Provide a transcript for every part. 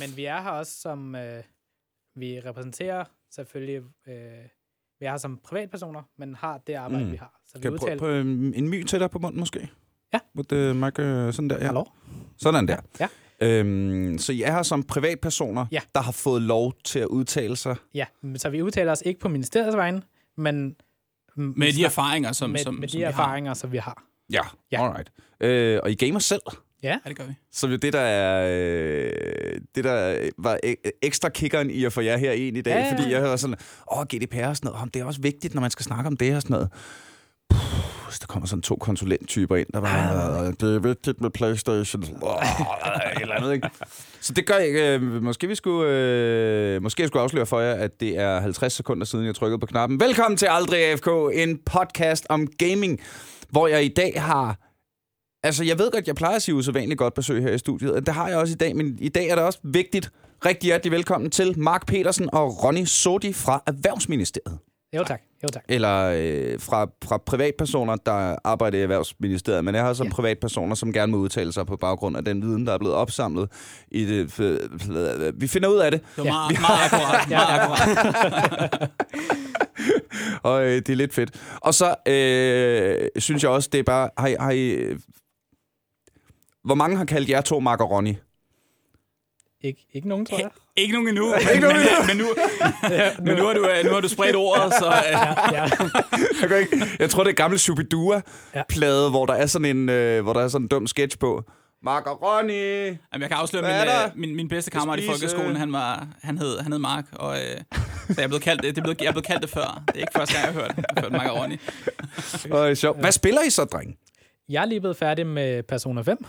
Men vi er her også som... Øh, vi repræsenterer selvfølgelig... Øh, vi er her som privatpersoner, men har det arbejde, Mm. vi har. Så vi Kan prøve udtaler... på en, en my tættere på munden, måske? Ja. Would the mic, øh, sådan der, ja. Hallo? Sådan der. Ja. Øhm, så I er her som privatpersoner, Ja. der har fået lov til at udtale sig. Ja, så vi udtaler os ikke på ministeriets vegne, men... Med de erfaringer, som, med, som, med som de vi erfaringer, som vi har. Ja, Ja. alright. Øh, og I gamer selv, Ja. Ja, det gør vi. som jo det, der er øh, det, der var ek- ekstra kickeren i at få jer her ind i dag, Ja, ja, fordi jeg var sådan, åh, GDPR og sådan noget, oh, det er også vigtigt, når man skal snakke om det og sådan noget. Puh, så der kommer sådan to konsulenttyper ind, der var, "Øh, det er vigtigt med Playstation. Oh, eller andet, ikke? Så det gør jeg ikke. Øh, Måske vi skulle, øh, måske jeg skulle afsløre for jer, at det er 50 sekunder siden, jeg trykkede på knappen. Velkommen til Aldrig AFK, en podcast om gaming, hvor jeg i dag har Altså, jeg ved godt, jeg plejer at sige usædvanligt godt besøg her i studiet, og det har jeg også i dag, men i dag er det også vigtigt. Rigtig hjertelig velkommen til Mark Petersen og Ronny Sodi fra Erhvervsministeriet. jo tak. Jo tak. Eller øh, fra, fra privatpersoner, der arbejder i Erhvervsministeriet, men jeg har som Ja. privatpersoner, som gerne må udtale sig på baggrund af den viden, der er blevet opsamlet. I det, vi finder ud af det, Det var Ja. meget, meget akkurat. Meget akkurat. og øh, det er lidt fedt. Og så øh, synes jeg også, det er bare... Har I, har I, hvor mange har kaldt jer to Mark og Ronny? Ikke, ikke nogen, tror jeg. Ikke nogen endnu, men, men, men, nu, men nu, har du, øh, nu har du spredt ordet, så... Øh, Ja, Jeg, kan ikke, jeg tror, det er gammel Shubidua-plade, ja. hvor der er sådan en, øh, hvor der er sådan en dum sketch på. Mark og Ronny! Jamen, jeg kan afsløre, min, øh, min, min bedste kammerat i Spise. folkeskolen, han, var, han, hed, han hed Mark, og øh, så jeg er blevet kaldt, det er blevet, jeg er blevet kaldt det før. Det er ikke første gang, jeg har hørt, jeg har hørt Mark og Ronny. Hvad spiller I så, dreng? Jeg er lige blevet færdig med Persona 5,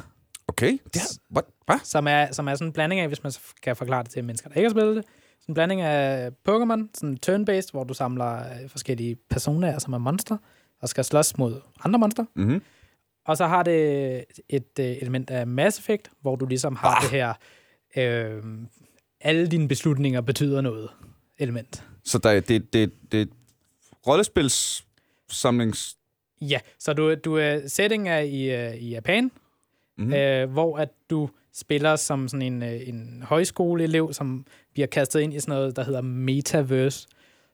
Okay. Det er, what? Hvad? som er, som er sådan en blanding af, hvis man kan forklare det til mennesker, der ikke har spillet det. Sådan en blanding af Pokémon, sådan turn-based, hvor du samler øh, forskellige personer, som er monster, og skal slås mod andre monster. Mm-hmm. Og så har det et øh, element af Mass Effect, hvor du ligesom har Ah. det her, øh, alle dine beslutninger betyder noget element. Så der, det, det, det er et rollespilssamlings... Ja, så du, du er setting er i, øh, i Japan. Mm. øh, hvor at du spiller som sådan en, øh, en højskoleelev, som bliver kastet ind i sådan noget, der hedder Metaverse,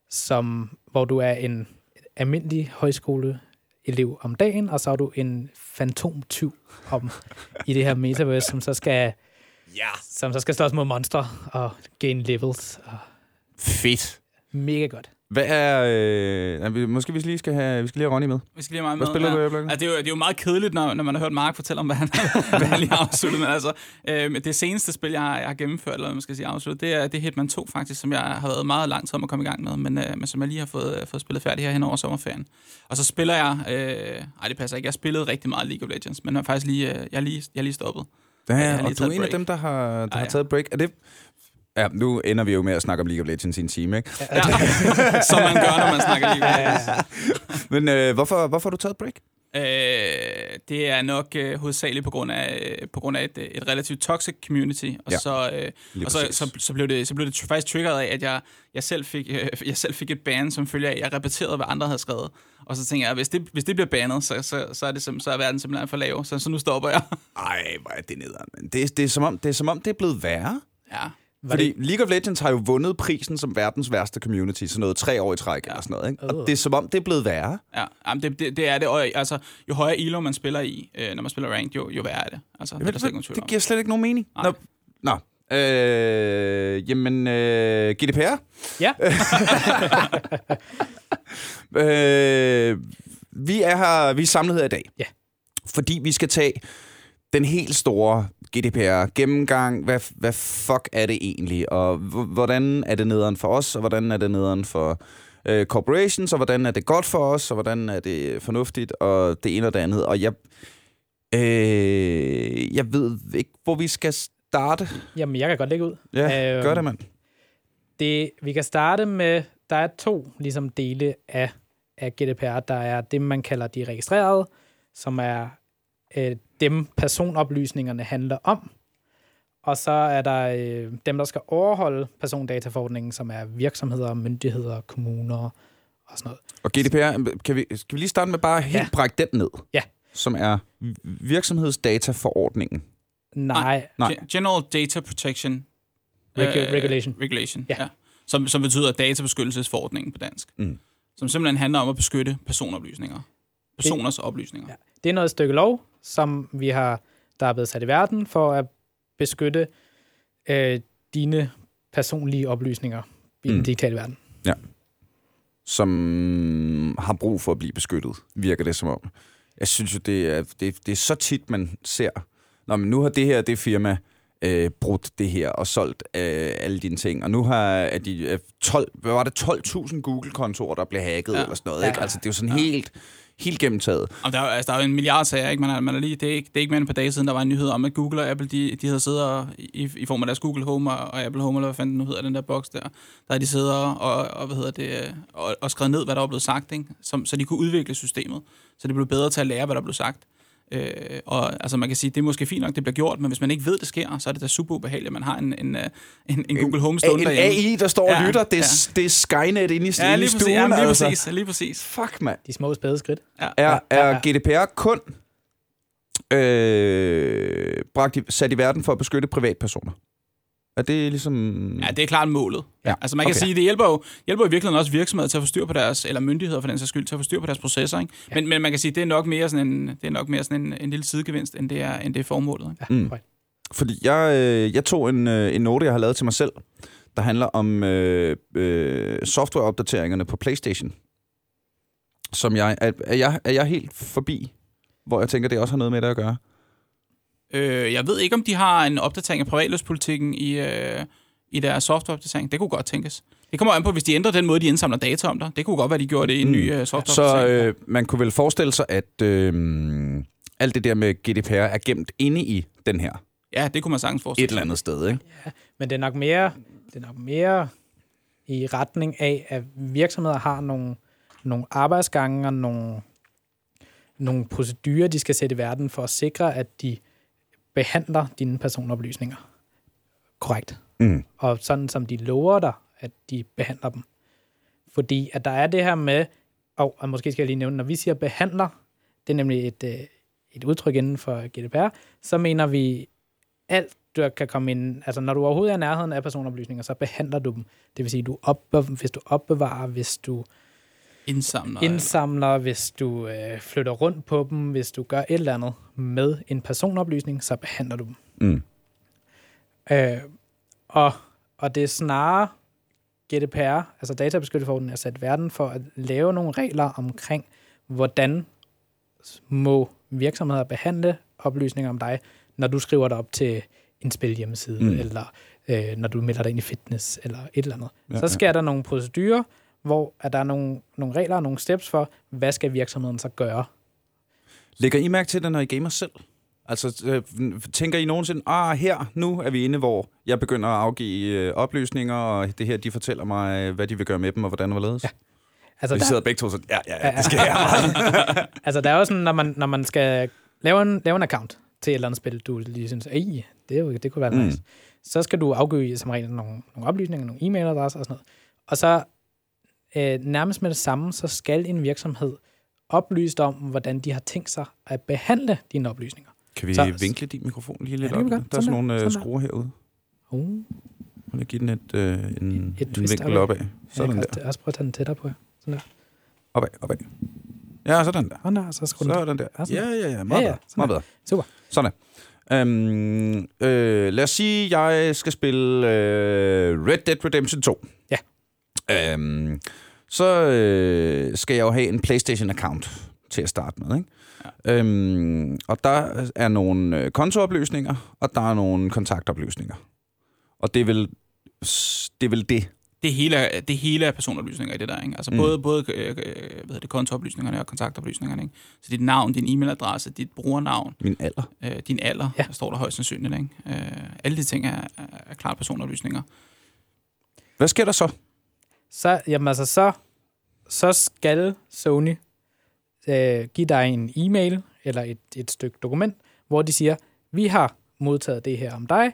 som, hvor du er en almindelig højskoleelev om dagen, og så er du en fantomtyv om i det her Metaverse, som så skal, Ja. som så skal slås mod monster og gain levels. Og Fedt. mega godt. Hvad er... Øh, vi- måske vi lige skal have, vi skal lige have Ronny med. Vi skal lige have mig Hvad med. spiller ja. du i øjeblikket? Altså, det, er jo, det er jo meget kedeligt, når, når man har hørt Mark fortælle om, hvad han, hvad han lige har afsluttet. Men altså, øh, det seneste spil, jeg har, jeg har gennemført, eller hvad man skal sige afsluttet, det er, det er Hitman 2 faktisk, som jeg har været meget lang tid om at komme i gang med, men, øh, men som jeg lige har fået, øh, fået spillet færdigt her hen over sommerferien. Og så spiller jeg... Øh, ej, det passer ikke. Jeg spillede rigtig meget League of Legends, men jeg har faktisk lige, øh, jeg er lige, jeg er lige stoppet. Ja, jeg har og du er taget en af dem, der har, der Ah, har ja. taget et break. Er det... Ja, nu ender vi jo med at snakke om League of Legends i en time, ikke? Ja. som man gør, når man snakker League of Legends. Men øh, hvorfor, hvorfor har du taget et break? Øh, det er nok øh, hovedsageligt på grund af, øh, på grund af et, et relativt toxic community, og, Ja, så, øh, og så, så, så, blev det, så blev det faktisk triggeret af, at jeg, jeg, selv fik, øh, jeg selv fik et ban, som følger af, at jeg repeterede, hvad andre havde skrevet. Og så tænker jeg, hvis det, hvis det bliver banet, så, så, så, er det, sim- så er verden simpelthen for lav, så, så nu stopper jeg. Ej, hvor er det nederen. Men det, det, er som om, det er som om, det er blevet værre. ja. Var Fordi det, League of Legends har jo vundet prisen som verdens værste community, sådan noget tre år i træk ja. eller sådan noget. Ikke? Og det er som om, det er blevet værre. Ja, jamen det, det, det er det. Og, altså, jo højere elo man spiller i, øh, når man spiller ranked, jo, jo værre er det. Altså, det er der det om. giver slet ikke nogen mening. Nej. Nå. Nå. Øh, jamen, øh, GDPR? ja, Øh, vi er her, vi er samlet her i dag. Ja. Fordi vi skal tage den helt store GDPR-gennemgang. Hvad, hvad fuck er det egentlig? Og hvordan er det nederen for os, og hvordan er det nederen for øh, corporations, og hvordan er det godt for os, og hvordan er det fornuftigt, og det ene og det andet. Og jeg, øh, jeg ved ikke, hvor vi skal starte. jamen jeg kan godt lægge ud. Ja, Øhm, gør det, mand. Det, vi kan starte med, der er to ligesom, dele af, af GDPR. Der er det, man kalder de registrerede, som er øh, dem, personoplysningerne handler om. Og så er der øh, dem, der skal overholde persondataforordningen, som er virksomheder, myndigheder, kommuner og sådan noget. Og GDPR, kan vi, skal vi lige starte med bare helt Ja. brække den ned? Ja. Som er virksomhedsdataforordningen. Nej, Nej. Gen- General Data Protection Regu- regulation. regulation, Ja. ja. Som, som betyder databeskyttelsesforordningen på dansk. Mm. Som simpelthen handler om at beskytte personoplysninger. Personers oplysninger. Ja. Det er noget stykke lov, som vi har, der er blevet sat i verden for at beskytte øh, dine personlige oplysninger i mm. den digitale verden. som har brug for at blive beskyttet, virker det som om. Jeg synes jo, det er, det, det er så tit, man ser, Nå, men nu har det her, det firma, øh, brudt det her og solgt øh, alle dine ting, og nu har er de, øh, 12, hvad var det, 12.000 Google-kontorer, der blev hacket ja. Ja. eller sådan noget, Ja, ikke? ja. Altså, det er jo sådan ja. helt, helt gennemtaget. Og der, er, altså, der er jo en milliard sager, ikke? Man er, man er lige, det, er ikke, det er ikke mere end et par dage siden, der var en nyhed om, at Google og Apple, de, de havde siddet og, i, i form af deres Google Home og, og Apple Home, eller hvad fanden nu hedder den der boks der, der har de siddet og, og, og, hvad hedder det, og, og skrevet ned, hvad der var blevet sagt, ikke? Som, så de kunne udvikle systemet, så det blev bedre til at lære, hvad der blev sagt. Øh, og altså man kan sige, det er måske fint nok, det bliver gjort, men hvis man ikke ved, det sker, så er det da super ubehageligt, at man har en, en, øh, en, en Google Home stående En derhjemme. AI, der står og Ja, lytter, det er, ja. det er Skynet inde i, Ja, lige stuen. præcis. Ja, lige altså. præcis. Lige præcis. Fuck, mand. De små spæde skridt. Ja. Er, Ja, er ja, GDPR kun øh, bragt i, sat i verden for at beskytte privatpersoner? Er det ligesom... Ja, det er klart målet. Ja, Ja. Altså man kan okay. sige, det hjælper jo, hjælper i virkeligheden også virksomheder til at få styr på deres, eller myndigheder for den sags skyld, til at få styr på deres processer. Ikke? Ja. Men, men man kan sige, det er nok mere sådan en, det er nok mere sådan en, en lille sidegevinst, end det er, end det er formålet. Ikke? Ja, Mm. mm. Fordi jeg, øh, jeg tog en, øh, en note, jeg har lavet til mig selv, der handler om øh, øh, softwareopdateringerne på PlayStation. Som jeg, er, er, jeg, er jeg helt forbi, hvor jeg tænker, det også har noget med det at gøre. Øh, jeg ved ikke, om de har en opdatering af privatløspolitikken i, øh, i deres softwareopdatering. Det kunne godt tænkes. Det kommer an på, hvis de ændrer den måde, de indsamler data om dig. Det kunne godt være, de gjorde det i en Mm. ny øh, Så softwareopdatering. øh, man kunne vel forestille sig, at øh, alt det der med GDPR er gemt inde i den her ja, det kunne man sagtens forestille et eller andet sted, ikke? Men det er nok mere, det er nok mere i retning af, at virksomheder har nogle, nogle arbejdsgange og nogle, nogle procedurer, de skal sætte i verden for at sikre, at de behandler dine personoplysninger korrekt. Mm. Og sådan som de lover dig, at de behandler dem. Fordi at der er det her med, og, og måske skal jeg lige nævne, når vi siger behandler, det er nemlig et, øh, et udtryk inden for GDPR, så mener vi alt, der kan komme ind, altså når du overhovedet er i nærheden af personoplysninger, så behandler du dem. Det vil sige, du opbe, hvis du opbevarer, hvis du Indsamler. indsamler, hvis du øh, flytter rundt på dem, hvis du gør et eller andet med en personoplysning, så behandler du dem. Mm. Øh, og, og det er snarere GDPR, altså databeskyttelsesforordningen, er sat verden for at lave nogle regler omkring, hvordan må virksomheder behandle oplysninger om dig, når du skriver dig op til en spilhjemmeside, Mm. eller øh, når du melder dig ind i fitness, eller et eller andet. Ja, så sker ja. der nogle procedurer, hvor er der er nogle, nogle regler og nogle steps for, hvad skal virksomheden så gøre? Lægger I mærke til det, når I gamer selv? Altså, øh, tænker I nogensinde, ah, her, nu er vi inde, hvor jeg begynder at afgive øh, oplysninger, og det her, de fortæller mig, øh, hvad de vil gøre med dem, og hvordan og hvorledes? Ja. Altså, Vi der, sidder begge to sådan, ja, ja, ja, det skal jeg. altså der er jo sådan, når man, når man skal lave en, lave en account til et eller andet spil, du lige synes, Ej, det, jo, det kunne være Mm. nice. Så skal du afgive som regel nogle, nogle oplysninger, nogle e-mailadresser og sådan noget. Og så øh, nærmest med det samme, så skal en virksomhed oplyse om, hvordan de har tænkt sig at behandle dine oplysninger. Kan vi Så- vinkle din mikrofon lige lidt Ja, op? Der er sådan nogle der. øh, der. skruer herude. Uh, Må jeg give den et, øh, en, Et en vinkel opad. jeg Sådan kan der. også, prøve at tage den tættere på. Sådan der. Opad, opad. Ja, sådan der. Og der, så skru. Sådan der. Ja, sådan Ja, der. ja, ja. Meget Ja, ja, bedre. sådan Meget der. bedre. Super. Sådan. Øhm, øh, lad os sige, jeg skal spille øh, Red Dead Redemption 2. Ja. Øhm, så øh, skal jeg jo have en PlayStation-account til at starte med. Ikke? Ja. Øhm, og der er nogle øh, kontooplysninger, og der er nogle kontaktoplysninger. Og det er vel det, er vel det. det hele, er, det hele er personoplysninger i det der, ikke? Altså Mm. både, både øh, øh, hvad hedder det, kontooplysningerne og kontaktoplysningerne, ikke? Så dit navn, din e-mailadresse, dit brugernavn, Min alder. øh, din alder, Ja. ja. der står der højst sandsynligt, ikke? Øh, alle de ting er, er, er klart personoplysninger. Hvad sker der så? Så, jamen altså, så, så skal Sony øh, give dig en e-mail eller et, et stykke dokument, hvor de siger, vi har modtaget det her om dig,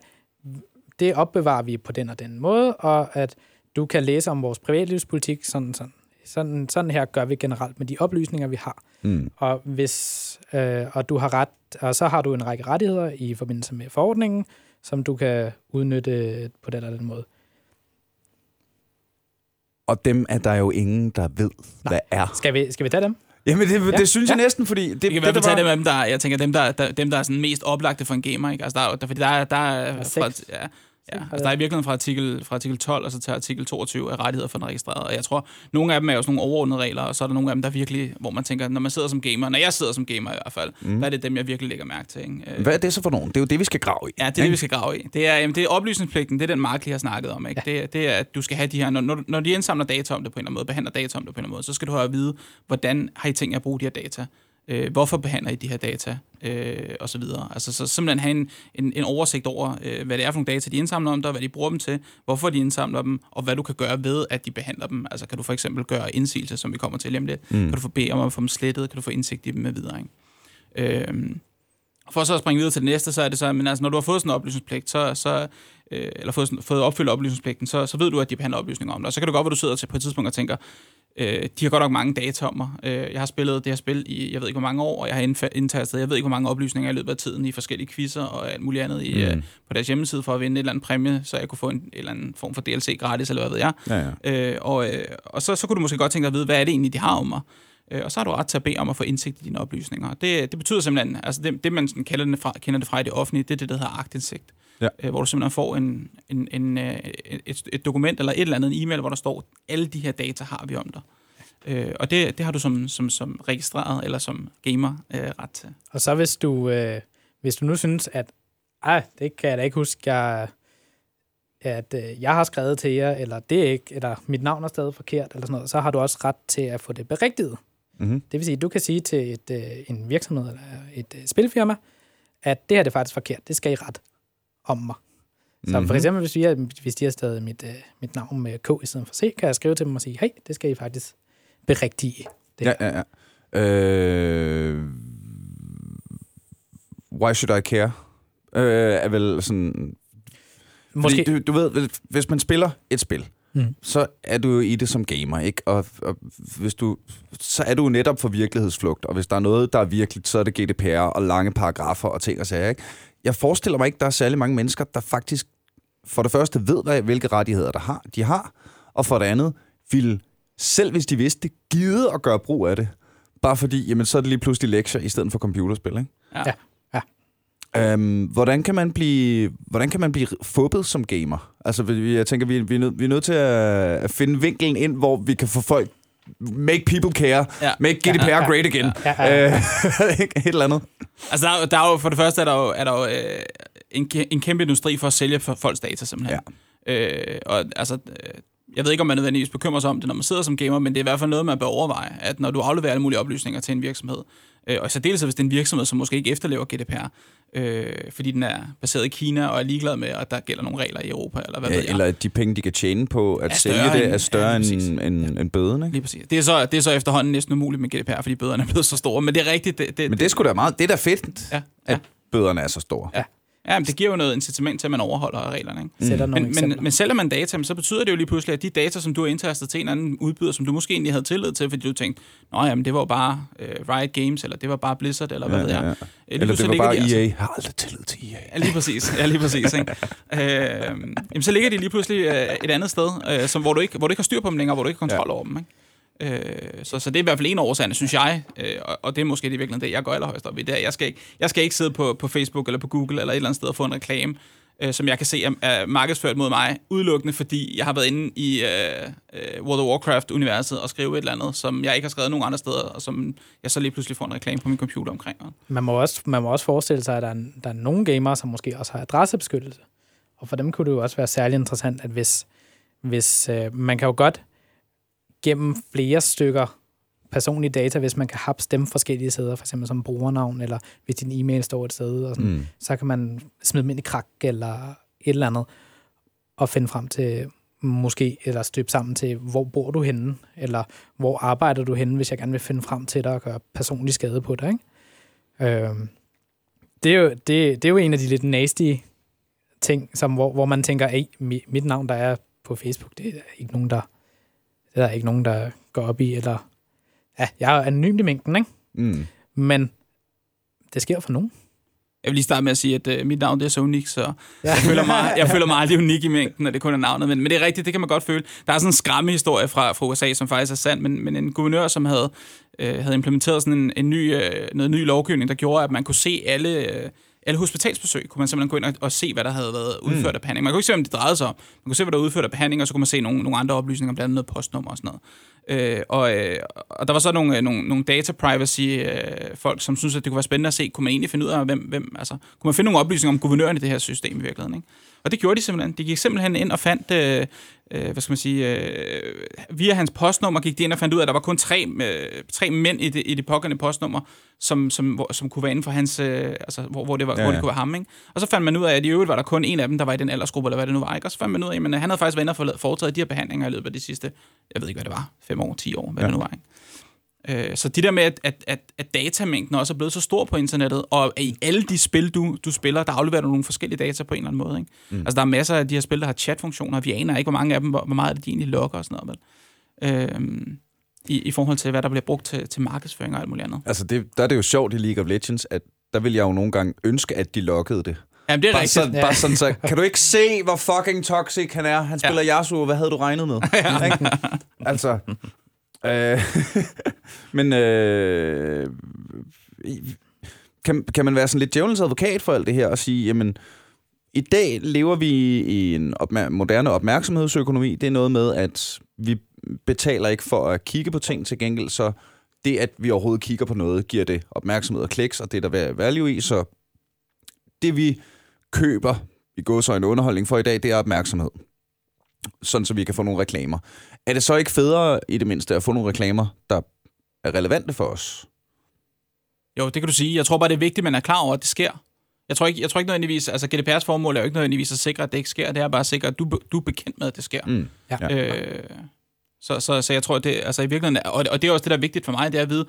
det opbevarer vi på den og den måde, og at du kan læse om vores privatlivspolitik, sådan, sådan, sådan, sådan her gør vi generelt med de oplysninger, vi har. Mm. Og hvis øh, og du har ret, og så har du en række rettigheder i forbindelse med forordningen, som du kan udnytte på den eller den måde. Og dem er der jo ingen, der ved, Nej. hvad er. Skal vi, skal vi tage dem? Jamen, det, det Ja, synes jeg ja. næsten, fordi... Det, Det kan det, være, vi der tager var- dem dem, der, jeg tænker, dem, der, der, dem, der er sådan mest oplagte for en gamer, ikke? Altså, der, er der, fordi der er, der er, er seks. ja, ja, altså, der er i virkeligheden fra artikel, fra artikel 12 og så til artikel 22 af rettigheder for den registrerede. Og jeg tror, nogle af dem er jo sådan nogle overordnede regler, og så er der nogle af dem, der virkelig, hvor man tænker, når man sidder som gamer, når jeg sidder som gamer i hvert fald, mm. der er det dem, jeg virkelig lægger mærke til. Ikke? Øh, Hvad er det så for nogen? Det er jo det, vi skal grave i. Ja, det er det, ikke? vi skal grave i. Det er, jamen, det er oplysningspligten, det er den Mark lige har snakket om. Ikke? Ja. Det, er- det er, at du skal have de her, når, når, når de indsamler data om det på en eller anden måde, behandler data om det på en eller anden måde, så skal du have at vide, hvordan har I tænkt jer at bruge de her data? Øh, hvorfor behandler I de her data? Øh, og så videre. Altså så simpelthen have en, en, en oversigt over, øh, hvad det er for nogle data, de indsamler om dig, hvad de bruger dem til, hvorfor de indsamler dem, og hvad du kan gøre ved, at de behandler dem. Altså kan du for eksempel gøre indsigelse, som vi kommer til lige lidt. Mm. Kan du få bede om at få dem slettet? Kan du få indsigt i dem med videre? Ikke? Øh, for så at springe videre til det næste, så er det så, men altså, når du har fået sådan en oplysningspligt, så, så, øh, eller fået, sådan, fået opfyldt oplysningspligten, så, så ved du, at de behandler oplysninger om dig. Og så kan det godt være, du sidder til på et tidspunkt og tænker, øh, de har godt nok mange data om mig. Øh, jeg har spillet det her spil i, jeg ved ikke hvor mange år, og jeg har indtastet, jeg ved ikke hvor mange oplysninger i løbet af tiden i forskellige quizzer og alt muligt andet i, Mm. øh, på deres hjemmeside for at vinde et eller andet præmie, så jeg kunne få en, en eller anden form for DLC gratis, eller hvad ved jeg. Ja, ja. Øh, og øh, og så, så kunne du måske godt tænke dig at vide, hvad er det egentlig, de har om mig? Øh, og så har du ret til at bede om at få indsigt i dine oplysninger. Det, det betyder simpelthen, altså det, det man sådan kalder det fra, kender det fra i det offentlige, det er det, der hedder agtindsigt. Ja. Øh, hvor du simpelthen får en, en, en, øh, et, et dokument eller et eller andet en e-mail, hvor der står, alle de her data har vi om dig. Øh, og det, det har du som, som, som registreret eller som gamer øh, ret til. Og så hvis du, øh, hvis du nu synes, at ej, det kan jeg da ikke huske, jeg, at øh, jeg har skrevet til jer, eller det er ikke, eller mit navn er stadig forkert, eller sådan noget, så har du også ret til at få det berigtiget. Mm-hmm. Det vil sige, at du kan sige til et, øh, en virksomhed eller et øh, spilfirma, at det her det er faktisk forkert, det skal I ret om mig. Så mm-hmm. for Mhm. eksempel, hvis, vi hvis de har stadig mit, øh, mit navn med K i stedet for C, kan jeg skrive til dem og sige, hey, det skal I faktisk berigtige. Det Ja, ja, ja. Øh, why should I care? Øh, er vel sådan... Måske, Fordi, du, du ved, hvis man spiller et spil, Mm. så er du jo i det som gamer, ikke? Og, og hvis du, så er du netop for virkelighedsflugt, og hvis der er noget, der er virkeligt, så er det GDPR og lange paragrafer og ting og sager, ikke? Jeg forestiller mig ikke, der er særlig mange mennesker, der faktisk for det første ved, hvad, hvilke rettigheder der har, de har, og for det andet vil, selv hvis de vidste det, gide at gøre brug af det. Bare fordi, jamen, så er det lige pludselig lektier i stedet for computerspil, ikke? Ja. Ja. Ja. Øhm, hvordan, kan man blive, hvordan kan man blive fubbet som gamer? Altså, vi- jeg tænker, vi, vi, er, nødt, vi er nødt til at, at finde vinkelen ind, hvor vi kan få folk... Make people care. Ja. Make GDPR Ja, ja, great again. Ja, ja, ja. Øh? Et eller andet. Altså, der, er der er jo, for det første er der jo, er der jo øh, en, en kæmpe industri for at sælge for folks data, simpelthen. Ja. Øh, og altså, øh, jeg ved ikke, om man nødvendigvis bekymrer sig om det, når man sidder som gamer, men det er i hvert fald noget, man bør overveje, at når du afleverer alle mulige oplysninger til en virksomhed, øh, og i særdeleshed, hvis det er en virksomhed, som måske ikke efterlever GDPR, øh, fordi den er baseret i Kina og er ligeglad med, at der gælder nogle regler i Europa, eller hvad Ja, ved jeg. eller at de penge, de kan tjene på at sælge det, end- er større ja, end, end, end, end bøden, ikke? Lige præcis. Det er, så, det er så efterhånden næsten umuligt med GDPR, fordi bøderne er blevet så store. Men det er rigtigt. Det, det, Men det er sgu da meget... Det er da fedt, Ja, ja. at bøderne er så store. Ja. Ja, men det giver jo noget incitament til, at man overholder reglerne. Ikke? Nogle Men, men, eksempler. men sælger man data, så betyder det jo lige pludselig, at de data, som du har indtastet til en anden udbyder, som du måske egentlig havde tillid til, fordi du tænkte, nå jamen, det var jo bare uh, Riot Games, eller det var bare Blizzard, eller hvad Ja, ved jeg. ja, ja. Øh, lige Eller det var bare de altså- EA. Jeg har aldrig tillid til EA. Ja, lige præcis. Ja, lige præcis ikke? øh, jamen, så ligger de lige pludselig øh, et andet sted, øh, som, hvor, du ikke, hvor du ikke har styr på dem længere, hvor du ikke har kontrol ja. over dem. Ikke? Øh, så, så det er i hvert fald en af årsagerne, synes jeg, øh, og, og det er måske i virkeligheden det, jeg går allerhøjst op i. Det er, jeg, skal ikke, jeg skal ikke sidde på, på Facebook eller på Google eller et eller andet sted og få en reklame, øh, som jeg kan se er, er markedsført mod mig, udelukkende fordi jeg har været inde i øh, øh World of Warcraft-universet og skrive et eller andet, som jeg ikke har skrevet nogen andre steder, og som jeg så lige pludselig får en reklame på min computer omkring. Man må også, man må også forestille sig, at der er, der er nogle gamere, som måske også har adressebeskyttelse. Og for dem kunne det jo også være særlig interessant, at hvis, hvis øh, man kan jo godt gennem flere stykker personlige data, hvis man kan hapse dem forskellige steder, for eksempel som brugernavn, eller hvis din e-mail står et sted, og sådan, Mm. så kan man smide dem ind i krak eller et eller andet, og finde frem til måske, eller støbe sammen til, hvor bor du henne, eller hvor arbejder du henne, hvis jeg gerne vil finde frem til dig og gøre personlig skade på dig. Ikke? Øhm, det, er jo, det, det er jo en af de lidt nasty ting, som, hvor, hvor man tænker, at mit navn, der er på Facebook, det er ikke nogen, der, det er der ikke nogen, der går op i, eller ja, jeg er anonym i mængden, ikke? Mm. Men det sker for nogen. Jeg vil lige starte med at sige, at uh, mit navn det er så unikt, så ja. jeg, føler mig, jeg føler mig aldrig unik i mængden, når det kun er navnet. Men, men det er rigtigt, det kan man godt føle. Der er sådan en skræmme historie fra, fra USA, som faktisk er sand, men, men en guvernør, som havde, øh, havde implementeret sådan en, en ny, øh, noget ny lovgivning, der gjorde, at man kunne se alle... Øh, alle hospitalsbesøg kunne man simpelthen gå ind og, og se, hvad der havde været udført mm. af behandling. Man kunne ikke se, om det drejede sig om. Man kunne se, hvad der var udført af behandling, og så kunne man se nogle, nogle andre oplysninger, blandt andet noget postnummer og sådan noget. Øh, og, øh, og der var så nogle, nogle, nogle data privacy øh, folk, som synes at det kunne være spændende at se, kunne man egentlig finde ud af, hvem, hvem altså, kunne man finde nogle oplysninger om guvernøren i det her system i virkeligheden. Ikke? Og det gjorde de simpelthen. De gik simpelthen ind og fandt, øh, øh, hvad skal man sige, øh, via hans postnummer gik de ind og fandt ud af, at der var kun tre, øh, tre mænd i det, i det pågældende postnummer, som, som, hvor, som kunne være inden for hans, øh, altså hvor, hvor, det var, ja, ja. hvor det kunne være ham. Ikke? Og så fandt man ud af, at i øvrigt var der kun en af dem, der var i den aldersgruppe, eller hvad det nu var. Ikke? Og så fandt man ud af, at han havde faktisk været inde og foretaget de her behandlinger i løbet af de sidste, jeg ved ikke, hvad det var, fem år, ti år, hvad ja. det nu var. Ikke? Øh, så det der med, at, at, at, at datamængden også er blevet så stor på internettet, og i alle de spil, du, du spiller, der afleverer du nogle forskellige data på en eller anden måde. Ikke? Mm. Altså, der er masser af de her spil, der har chatfunktioner, og vi aner ikke, hvor mange af dem, hvor, meget af det, de egentlig logger og sådan noget. Vel? Øhm, i, I forhold til, hvad der bliver brugt til, til markedsføring og alt muligt andet. Altså, det, der er det jo sjovt i League of Legends, at der vil jeg jo nogle gange ønske, at de loggede det. Jamen, det er bare rigtigt. Sådan, ja. Bare sådan, så kan du ikke se, hvor fucking toxic han er? Han spiller ja. Yasuo, hvad havde du regnet med? ja. Ikke? Altså, Øh, men øh, kan, kan man være sådan lidt djævelens advokat for alt det her og sige, jamen, i dag lever vi i en opmær- moderne opmærksomhedsøkonomi. Det er noget med, at vi betaler ikke for at kigge på ting til gengæld, så det, at vi overhovedet kigger på noget, giver det opmærksomhed og kliks, og det, der er value i, så det, vi køber i en underholdning for i dag, det er opmærksomhed. Sådan, så vi kan få nogle reklamer. Er det så ikke federe i det mindste at få nogle reklamer, der er relevante for os? Jo, det kan du sige. Jeg tror bare, det er vigtigt, at man er klar over, at det sker. Jeg tror ikke, jeg tror ikke nødvendigvis, altså GDPR's formål er jo ikke nødvendigvis at sikre, at det ikke sker. Det er bare at sikre, at du, du er bekendt med, at det sker. Mm. Ja. Øh, så, så, så jeg tror, det, altså i virkeligheden, og, og det er også det, der er vigtigt for mig, det er at vide,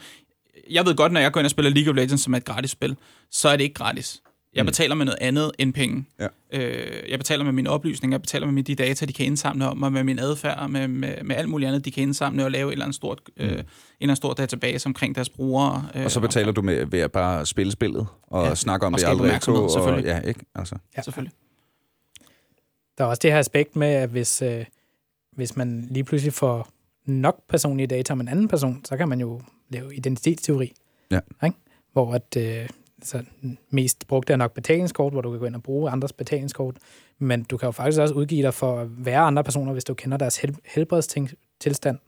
jeg ved godt, når jeg går ind og spiller League of Legends, som er et gratis spil, så er det ikke gratis. Jeg mm. betaler med noget andet end penge. Ja. Øh, jeg betaler med mine oplysninger, jeg betaler med de data, de kan indsamle om, og med min adfærd, med, med, med alt muligt andet, de kan indsamle og lave et eller andet stort, mm. øh, en eller anden stor database omkring deres brugere. Øh, og så betaler og, du med ved at bare spille spillet og ja, snakke om og det aldrig to. Selvfølgelig. Og, ja, ikke? Altså. Ja. Selvfølgelig. Der er også det her aspekt med, at hvis, øh, hvis man lige pludselig får nok personlige data om en anden person, så kan man jo lave identitetsteori. Ja. Ikke? Hvor at, øh, så mest brugt er nok betalingskort, hvor du kan gå ind og bruge andres betalingskort, men du kan jo faktisk også udgive dig for at være andre personer, hvis du kender deres hel- helbredstilstand.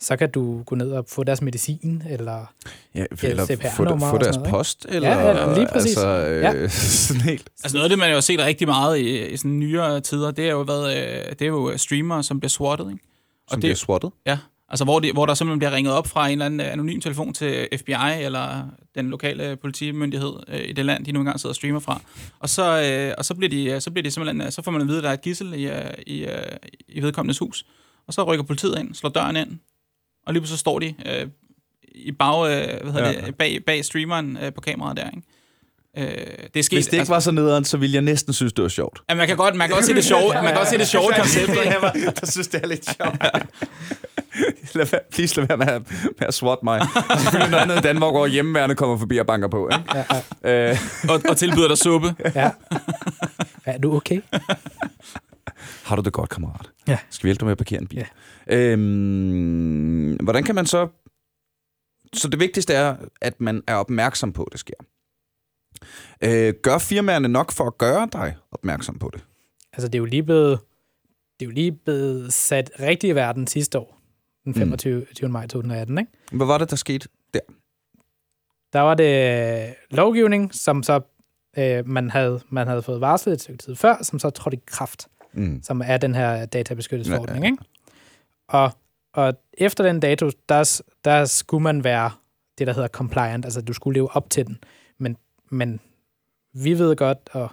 Så kan du gå ned og få deres medicin, eller, ja, eller få, få deres post, eller ja, ja, lige præcis. Altså, øh, ja. sådan helt. Altså noget af det, man jo har set rigtig meget i, i sådan nyere tider, det er jo, været, øh, det er jo streamere, som bliver swattet. Ikke? Og som det, bliver swattet? Ja, Altså, hvor, de, hvor der simpelthen bliver ringet op fra en eller anden anonym telefon til FBI eller den lokale politimyndighed øh, i det land, de nu engang sidder og streamer fra. Og så, øh, og så, bliver de, så bliver de simpelthen, så får man at vide, at der er et gissel i, øh, i, øh, i vedkommendes hus. Og så rykker politiet ind, slår døren ind, og lige så står de øh, i bag, øh, hvad hedder ja. det, bag, bag streameren øh, på kameraet der, ikke? Øh, det er sket, Hvis det ikke altså, var så nederen, så ville jeg næsten synes, det var sjovt. Ja, man kan godt, man kan godt se det sjovt. Man kan godt se det sjovt koncept. Jeg synes, det er lidt sjovt. lad være, please lad være med at, med at swat mig. Selvfølgelig noget andet i Danmark, hvor hjemmeværende kommer forbi og banker på. Ikke? Ja, ja. Øh. og, og tilbyder dig suppe. Ja. Er du okay? Har du det godt, kammerat? Ja. Skal vi hjælpe dig med at parkere en bil? Ja. Øhm, hvordan kan man så... Så det vigtigste er, at man er opmærksom på, at det sker. Øh, gør firmaerne nok for at gøre dig opmærksom på det? Altså, det er jo lige blevet, det er jo lige blevet sat rigtig i verden sidste år den 25. Mm. maj 2018. Ikke? Hvad var det, der skete der? Der var det lovgivning, som så øh, man, havde, man havde fået varslet et stykke tid før, som så trådte i kraft, mm. som er den her databeskyttelsesforordning. Ja, ja. Ikke? Og, og efter den dato, der, der skulle man være det, der hedder compliant, altså du skulle leve op til den. Men, men vi ved godt, og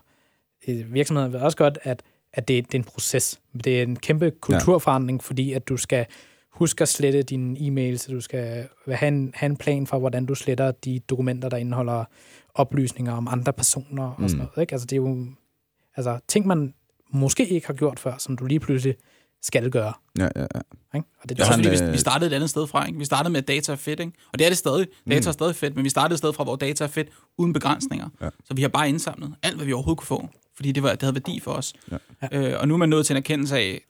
virksomheden ved også godt, at, at det, det er en proces. Det er en kæmpe kulturforandring, ja. fordi at du skal husk at slette dine e-mails, du skal have en, have en plan for, hvordan du sletter de dokumenter, der indeholder oplysninger om andre personer og mm. sådan noget. Ikke? Altså, det er jo altså, ting, man måske ikke har gjort før, som du lige pludselig skal gøre. Ja, ja, ja. Ikke? Og det Det er er også fordi, vi, øh, vi startede et andet sted fra. Ikke? Vi startede med, at data er fedt, ikke? Og det er det stadig. Data Mm. er stadig fedt, men vi startede et sted fra, hvor data er fedt, uden begrænsninger. Ja. Så vi har bare indsamlet alt, hvad vi overhovedet kunne få, fordi det, var, det havde værdi for os. Ja. Øh, og nu er man nået til en erkendelse af,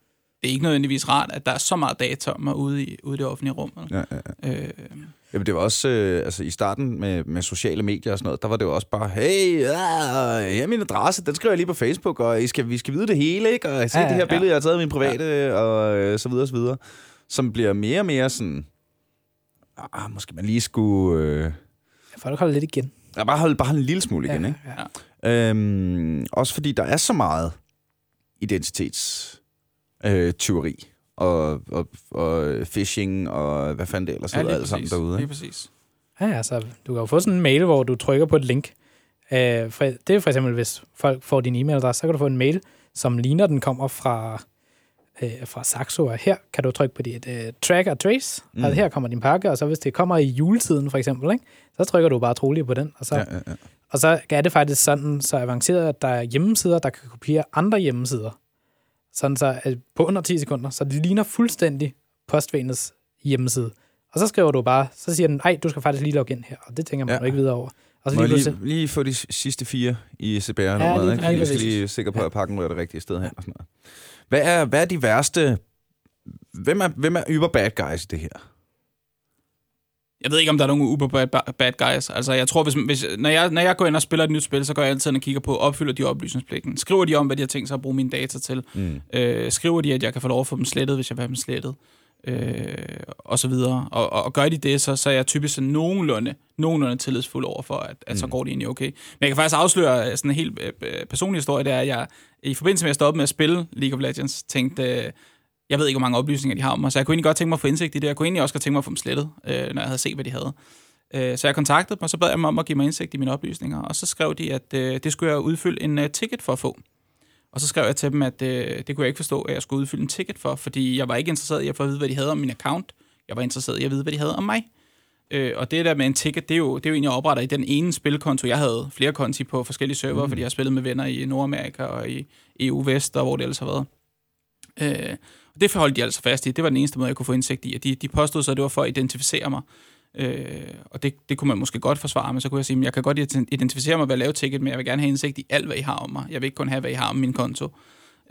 det er ikke nødvendigvis rart, at der er så meget data om mig ude i, ude i det offentlige rum. ja, ja, ja. Øh, Jamen, det var også, øh, altså i starten med, med sociale medier og sådan noget, der var det jo også bare, hey, ja, her er min adresse, den skriver jeg lige på Facebook, og I skal, vi skal vide det hele, ikke? Og se Ja, ja, det her ja. billede, jeg har taget af min private, ja. og øh, så videre, så videre. Som bliver mere og mere sådan, ah, måske man lige skulle, øh, Folk holder lidt igen. ja, bare, holde, bare holde en lille smule igen, ja, ikke? Ja. Øhm, også fordi der er så meget identitets øh, tyveri og, og, og phishing og hvad fanden det ellers ja, hedder lige alt sammen derude. Lige Ikke? præcis. Ja, altså, du kan jo få sådan en mail, hvor du trykker på et link. Øh, for, det er for eksempel, hvis folk får din e-mailadresse, så kan du få en mail, som ligner, den kommer fra, øh, fra Saxo, og her kan du trykke på dit øh, track og trace, mm. Og her kommer din pakke, og så hvis det kommer i juletiden for eksempel, ikke, så trykker du bare troligt på den, og så, Ja, ja. ja, ja. og så er det faktisk sådan så avanceret, at der er hjemmesider, der kan kopiere andre hjemmesider. Sådan så at på under 10 sekunder, så det ligner fuldstændig postvæsenets hjemmeside. Og så skriver du bare, så siger den, ej, du skal faktisk lige logge ind her, og det tænker man Ja. jo ikke videre over. Og så Må lige lige, lige få de sidste fire i CBR Ja, ikke? Jeg skal lige sikre på, at pakken rører det rigtige sted hen og sådan noget. Hvad er, hvad er de værste... Hvem er, hvem er yber bad guys i det her? Jeg ved ikke, om der er nogen uber bad, bad guys. Altså, jeg tror, hvis, hvis, når, jeg, når jeg går ind og spiller et nyt spil, så går jeg altid ind og kigger på, opfylder de oplysningspligten? Skriver de om, hvad de har tænkt sig at bruge mine data til? Mm. Øh, skriver de, at jeg kan få lov at få dem slettet, hvis jeg vil have dem slettet? Øh, og så videre. Og, og, og gør de det, så, så er jeg typisk sådan nogenlunde, nogenlunde tillidsfuld over for, at, at så Mm. går det egentlig okay. Men jeg kan faktisk afsløre øh, sådan en helt øh, personlig historie, det er, at jeg i forbindelse med at stoppe med at spille League of Legends, tænkte, øh, jeg ved ikke, hvor mange oplysninger de har om mig, så jeg kunne egentlig godt tænke mig at få indsigt i det. Jeg kunne egentlig også godt tænke mig at få dem slettet, øh, når jeg havde set, hvad de havde. Øh, så jeg kontaktede dem, og så bad jeg dem om at give mig indsigt i mine oplysninger, og så skrev de, at øh, det skulle jeg udfylde en øh, ticket for at få. Og så skrev jeg til dem, at øh, det kunne jeg ikke forstå, at jeg skulle udfylde en ticket for, fordi jeg var ikke interesseret i at få at vide, hvad de havde om min account. Jeg var interesseret i at vide, hvad de havde om mig. Øh, og det der med en ticket, det er, jo, det er jo egentlig, jeg opretter i den ene spilkonto. Jeg havde flere konti på forskellige server, mm. fordi jeg har spillet med venner i Nordamerika og i EU Vest, og hvor det ellers har været. Øh, og det forholdt de altså fast i. Det var den eneste måde, jeg kunne få indsigt i. De, de påstod så, at det var for at identificere mig. Øh, og det, det kunne man måske godt forsvare, men så kunne jeg sige, at jeg kan godt identificere mig ved at lave ticket, men jeg vil gerne have indsigt i alt, hvad I har om mig. Jeg vil ikke kun have, hvad I har om min konto.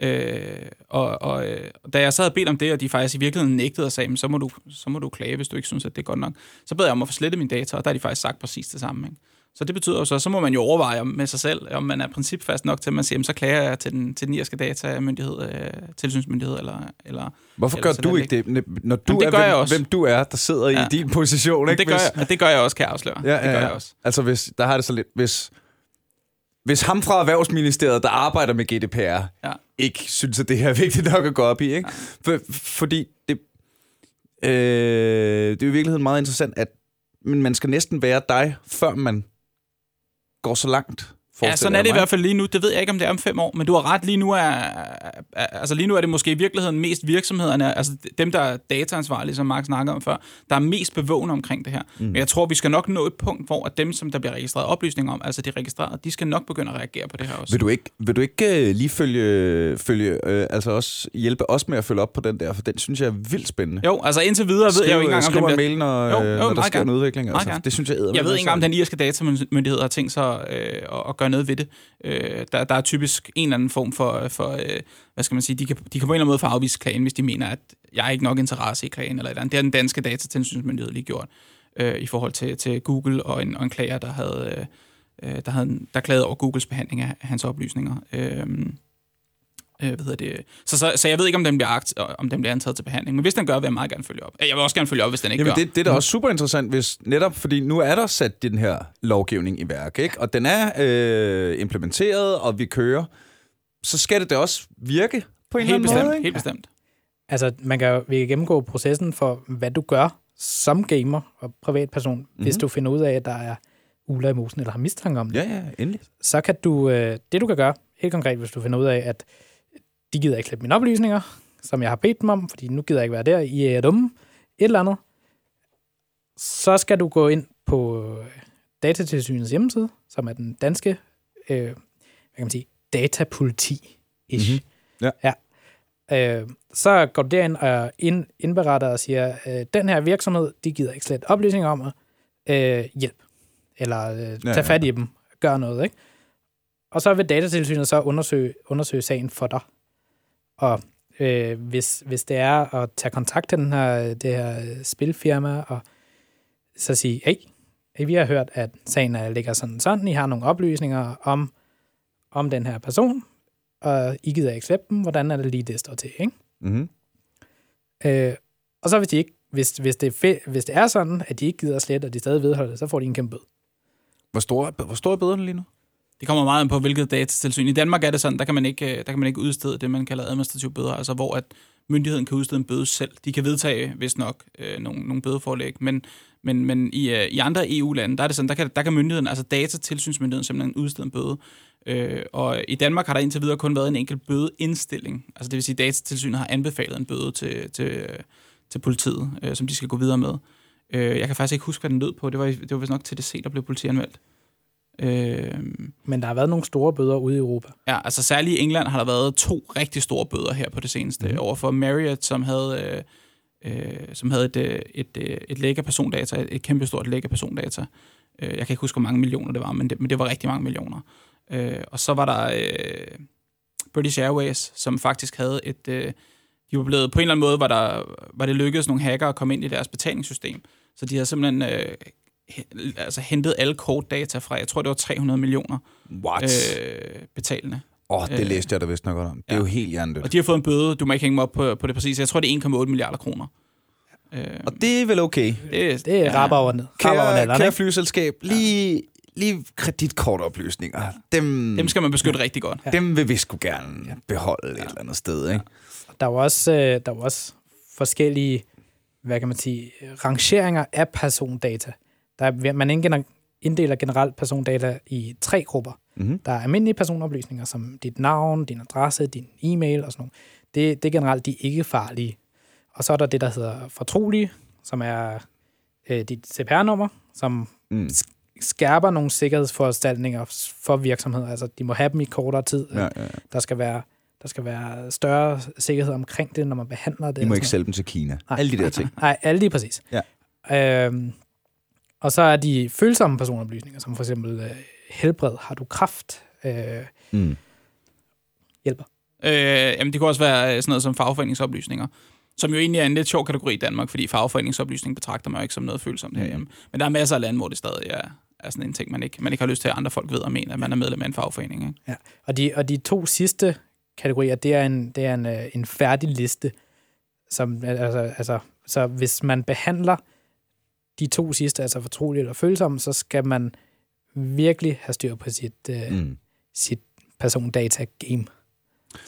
Øh, og, og øh, da jeg sad og bedt om det, og de faktisk i virkeligheden nægtede og sagde, "Men så må, du, så må du klage, hvis du ikke synes, at det er godt nok, så bad jeg om at få slettet mine data, og der har de faktisk sagt præcis det samme. Ikke? Så det betyder jo så, så må man jo overveje med sig selv, om man er principfast nok til, at man siger, "Jamen, så klager jeg til den, til den irske datamyndighed, øh, tilsynsmyndighed, eller, eller Hvorfor Ellers gør du ikke- det, når du Jamen, det er, jeg hvem, også. hvem du er, der sidder i Ja. din position? Ikke? det, gør Hvis- jeg, det gør jeg også, kan jeg afsløre. Ja, det gør ja, jeg ja. også. Altså, hvis, der har det så lidt... Hvis, hvis ham fra Erhvervsministeriet, der arbejder med GDPR, Ja. ikke synes, at det her er vigtigt nok at gå op i, ikke? For, fordi det, øh, det er jo i virkeligheden meget interessant, at men man skal næsten være dig, før man går så langt. Ja, sådan er det i hvert fald lige nu. Det ved jeg ikke, om det er om fem år, men du har ret. Lige nu er, er, altså lige nu er det måske i virkeligheden mest virksomhederne, altså dem, der er dataansvarlige, som Mark snakkede om før, der er mest bevågne omkring det her. Mm. Men jeg tror, vi skal nok nå et punkt, hvor at dem, som der bliver registreret oplysninger om, altså de registrerede, de skal nok begynde at reagere på det her også. Vil du ikke, vil du ikke uh, lige følge, følge øh, altså også hjælpe os med at følge op på den der, for den synes jeg er vildt spændende. Jo, altså indtil videre ved jeg jo ikke engang, om skriv den en bliver... mail, når, Jo, jo, jo, når der sker gerne. en udvikling. Altså. Det synes jeg æder Jeg ved ikke engang, om den irske datamyndighed har tænkt sig øh, at gøre noget ved det. Øh, der, der er typisk en eller anden form for, for øh, hvad skal man sige, de kan, de kan på en eller anden måde få afvist klagen, hvis de mener, at jeg er ikke nok interesse i klagen eller eller andet. Det har den danske datatilsynsmyndighed lige gjort øh, i forhold til, til Google og en, og en klager, der havde, øh, øh der havde der klagede over Googles behandling af hans oplysninger. Øh, øh, hvad hedder det? Så, så, så jeg ved ikke, om den, bliver akt, om den bliver antaget til behandling. Men hvis den gør, vil jeg meget gerne følge op. Jeg vil også gerne følge op, hvis den ikke Jamen, gør. det, det er da også super interessant, hvis netop, fordi nu er der sat den her lovgivning i værk, ikke? og den er øh, implementeret, og vi kører, så skal det da også virke på en Helt eller anden bestemt, måde. Ikke? helt bestemt. Altså, man kan vi kan gennemgå processen for, hvad du gør som gamer og privatperson, mm-hmm. hvis du finder ud af, at der er uler i mosen, eller har mistanke om det. Ja, ja, endelig. Så kan du, øh, det du kan gøre, helt konkret, hvis du finder ud af, at de gider ikke klippe mine oplysninger, som jeg har bedt dem om, fordi nu gider jeg ikke være der, I er dumme, et eller andet, så skal du gå ind på øh, Datatilsynets hjemmeside, som er den danske, øh, hvad kan man sige, datapoliti-ish. Mhm. Ja. ja. Øh, så går du derind og ind, indberetter og siger, øh, den her virksomhed, de gider ikke slet oplysninger om mig. Øh, hjælp. Eller øh, Ja, tag ja. fat i dem. Gør noget, ikke? Og så vil datatilsynet så undersøge, undersøge sagen for dig. Og øh, hvis, hvis det er at tage kontakt til den her, det her spilfirma og så sige, hey, hey, vi har hørt, at sagen er, ligger sådan sådan, I har nogle oplysninger om, om den her person, og I gider ikke slippe dem, hvordan er det lige, det står til, ikke? Mm-hmm. Øh, og så hvis, de ikke, hvis, hvis, det er fe- hvis det er sådan, at de ikke gider slet, og de stadig vedholder det, så får de en kæmpe bøde. Hvor stor, hvor stor er bøderne lige nu? Det kommer meget an på, hvilket datatilsyn. I Danmark er det sådan, der kan man ikke, øh, der kan man ikke udstede det, man kalder administrative bøder, altså hvor at myndigheden kan udstede en bøde selv. De kan vedtage, hvis nok, øh, nogle, nogle bødeforlæg, men, men, men i, øh, i andre EU-lande, der er det sådan, der kan, der kan myndigheden, altså datatilsynsmyndigheden, simpelthen udstede en bøde. Øh, og i Danmark har der indtil videre kun været en enkelt bødeindstilling. Altså det vil sige, at datatilsynet har anbefalet en bøde til, til, til politiet, øh, som de skal gå videre med. Øh, jeg kan faktisk ikke huske, hvad den lød på. Det var, det var vist nok til det TDC, der blev politianmeldt. Øh, Men der har været nogle store bøder ude i Europa. Ja, altså særligt i England har der været to rigtig store bøder her på det seneste. Mm. Overfor Marriott, som havde, øh, øh, som havde et, øh, et, øh, et læk af persondata, et, et kæmpestort læk af persondata. Jeg kan ikke huske, hvor mange millioner det var, men det, men det var rigtig mange millioner. Øh, og så var der øh, British Airways, som faktisk havde et... Øh, de var blevet, på en eller anden måde var, der, var det lykkedes nogle hacker at komme ind i deres betalingssystem. Så de havde simpelthen øh, altså hentet alle kortdata fra, jeg tror det var 300 millioner What? øh, betalende. Åh, oh, det øh, læste jeg da vist nok godt om. Det er ja. jo helt hjernedødt. Og de har fået en bøde, du må ikke hænge mig op på, på det præcis. Jeg tror, det er 1,8 milliarder kroner. Øh, Og det er vel okay. det, Det er ja. over Kære, flyselskab, lige, lige kreditkortoplysninger. Dem, Dem skal man beskytte rigtig godt. dem vil vi sgu gerne beholde et eller andet sted, ikke? Der er jo også, øh, der er jo også forskellige, hvad kan man sige, rangeringer af persondata. Der er, man indgener- inddeler generelt persondata i tre grupper. Mhm. Der er almindelige personoplysninger, som dit navn, din adresse, din e-mail og sådan noget. Det, det er generelt de ikke farlige. Og så er der det, der hedder fortrolige, som er øh, dit CPR-nummer, som Mm. skærper nogle sikkerhedsforanstaltninger for virksomheder. Altså, de må have dem i kortere tid. Ja, ja. ja. Der skal være der skal være større sikkerhed omkring det, når man behandler det. I må ikke sælge dem til Kina. Nej. Alle de der ting. Nej, alle lige præcis. Ja. Øhm, og så er de følsomme personoplysninger, som for eksempel øh, helbred. Har du kraft? Øh, Mm. hjælper. Øh, jamen, det kunne også være øh, sådan noget som fagforeningsoplysninger, som jo egentlig er en lidt sjov kategori i Danmark, fordi fagforeningsoplysning betragter man jo ikke som noget følsomt herhjemme. Men der er masser af lande, hvor det stadig er, er sådan en ting, man ikke, man ikke har lyst til, at andre folk ved og mener, at man er medlem af en fagforening. Ikke? Ja. Og, de, og de to sidste kategorier, det er en, det er en, øh, en færdig liste. Som, altså, altså, så hvis man behandler de to sidste, altså fortrolige eller følsomme, så skal man virkelig have styr på sit, øh, Mm. sit persondata-game,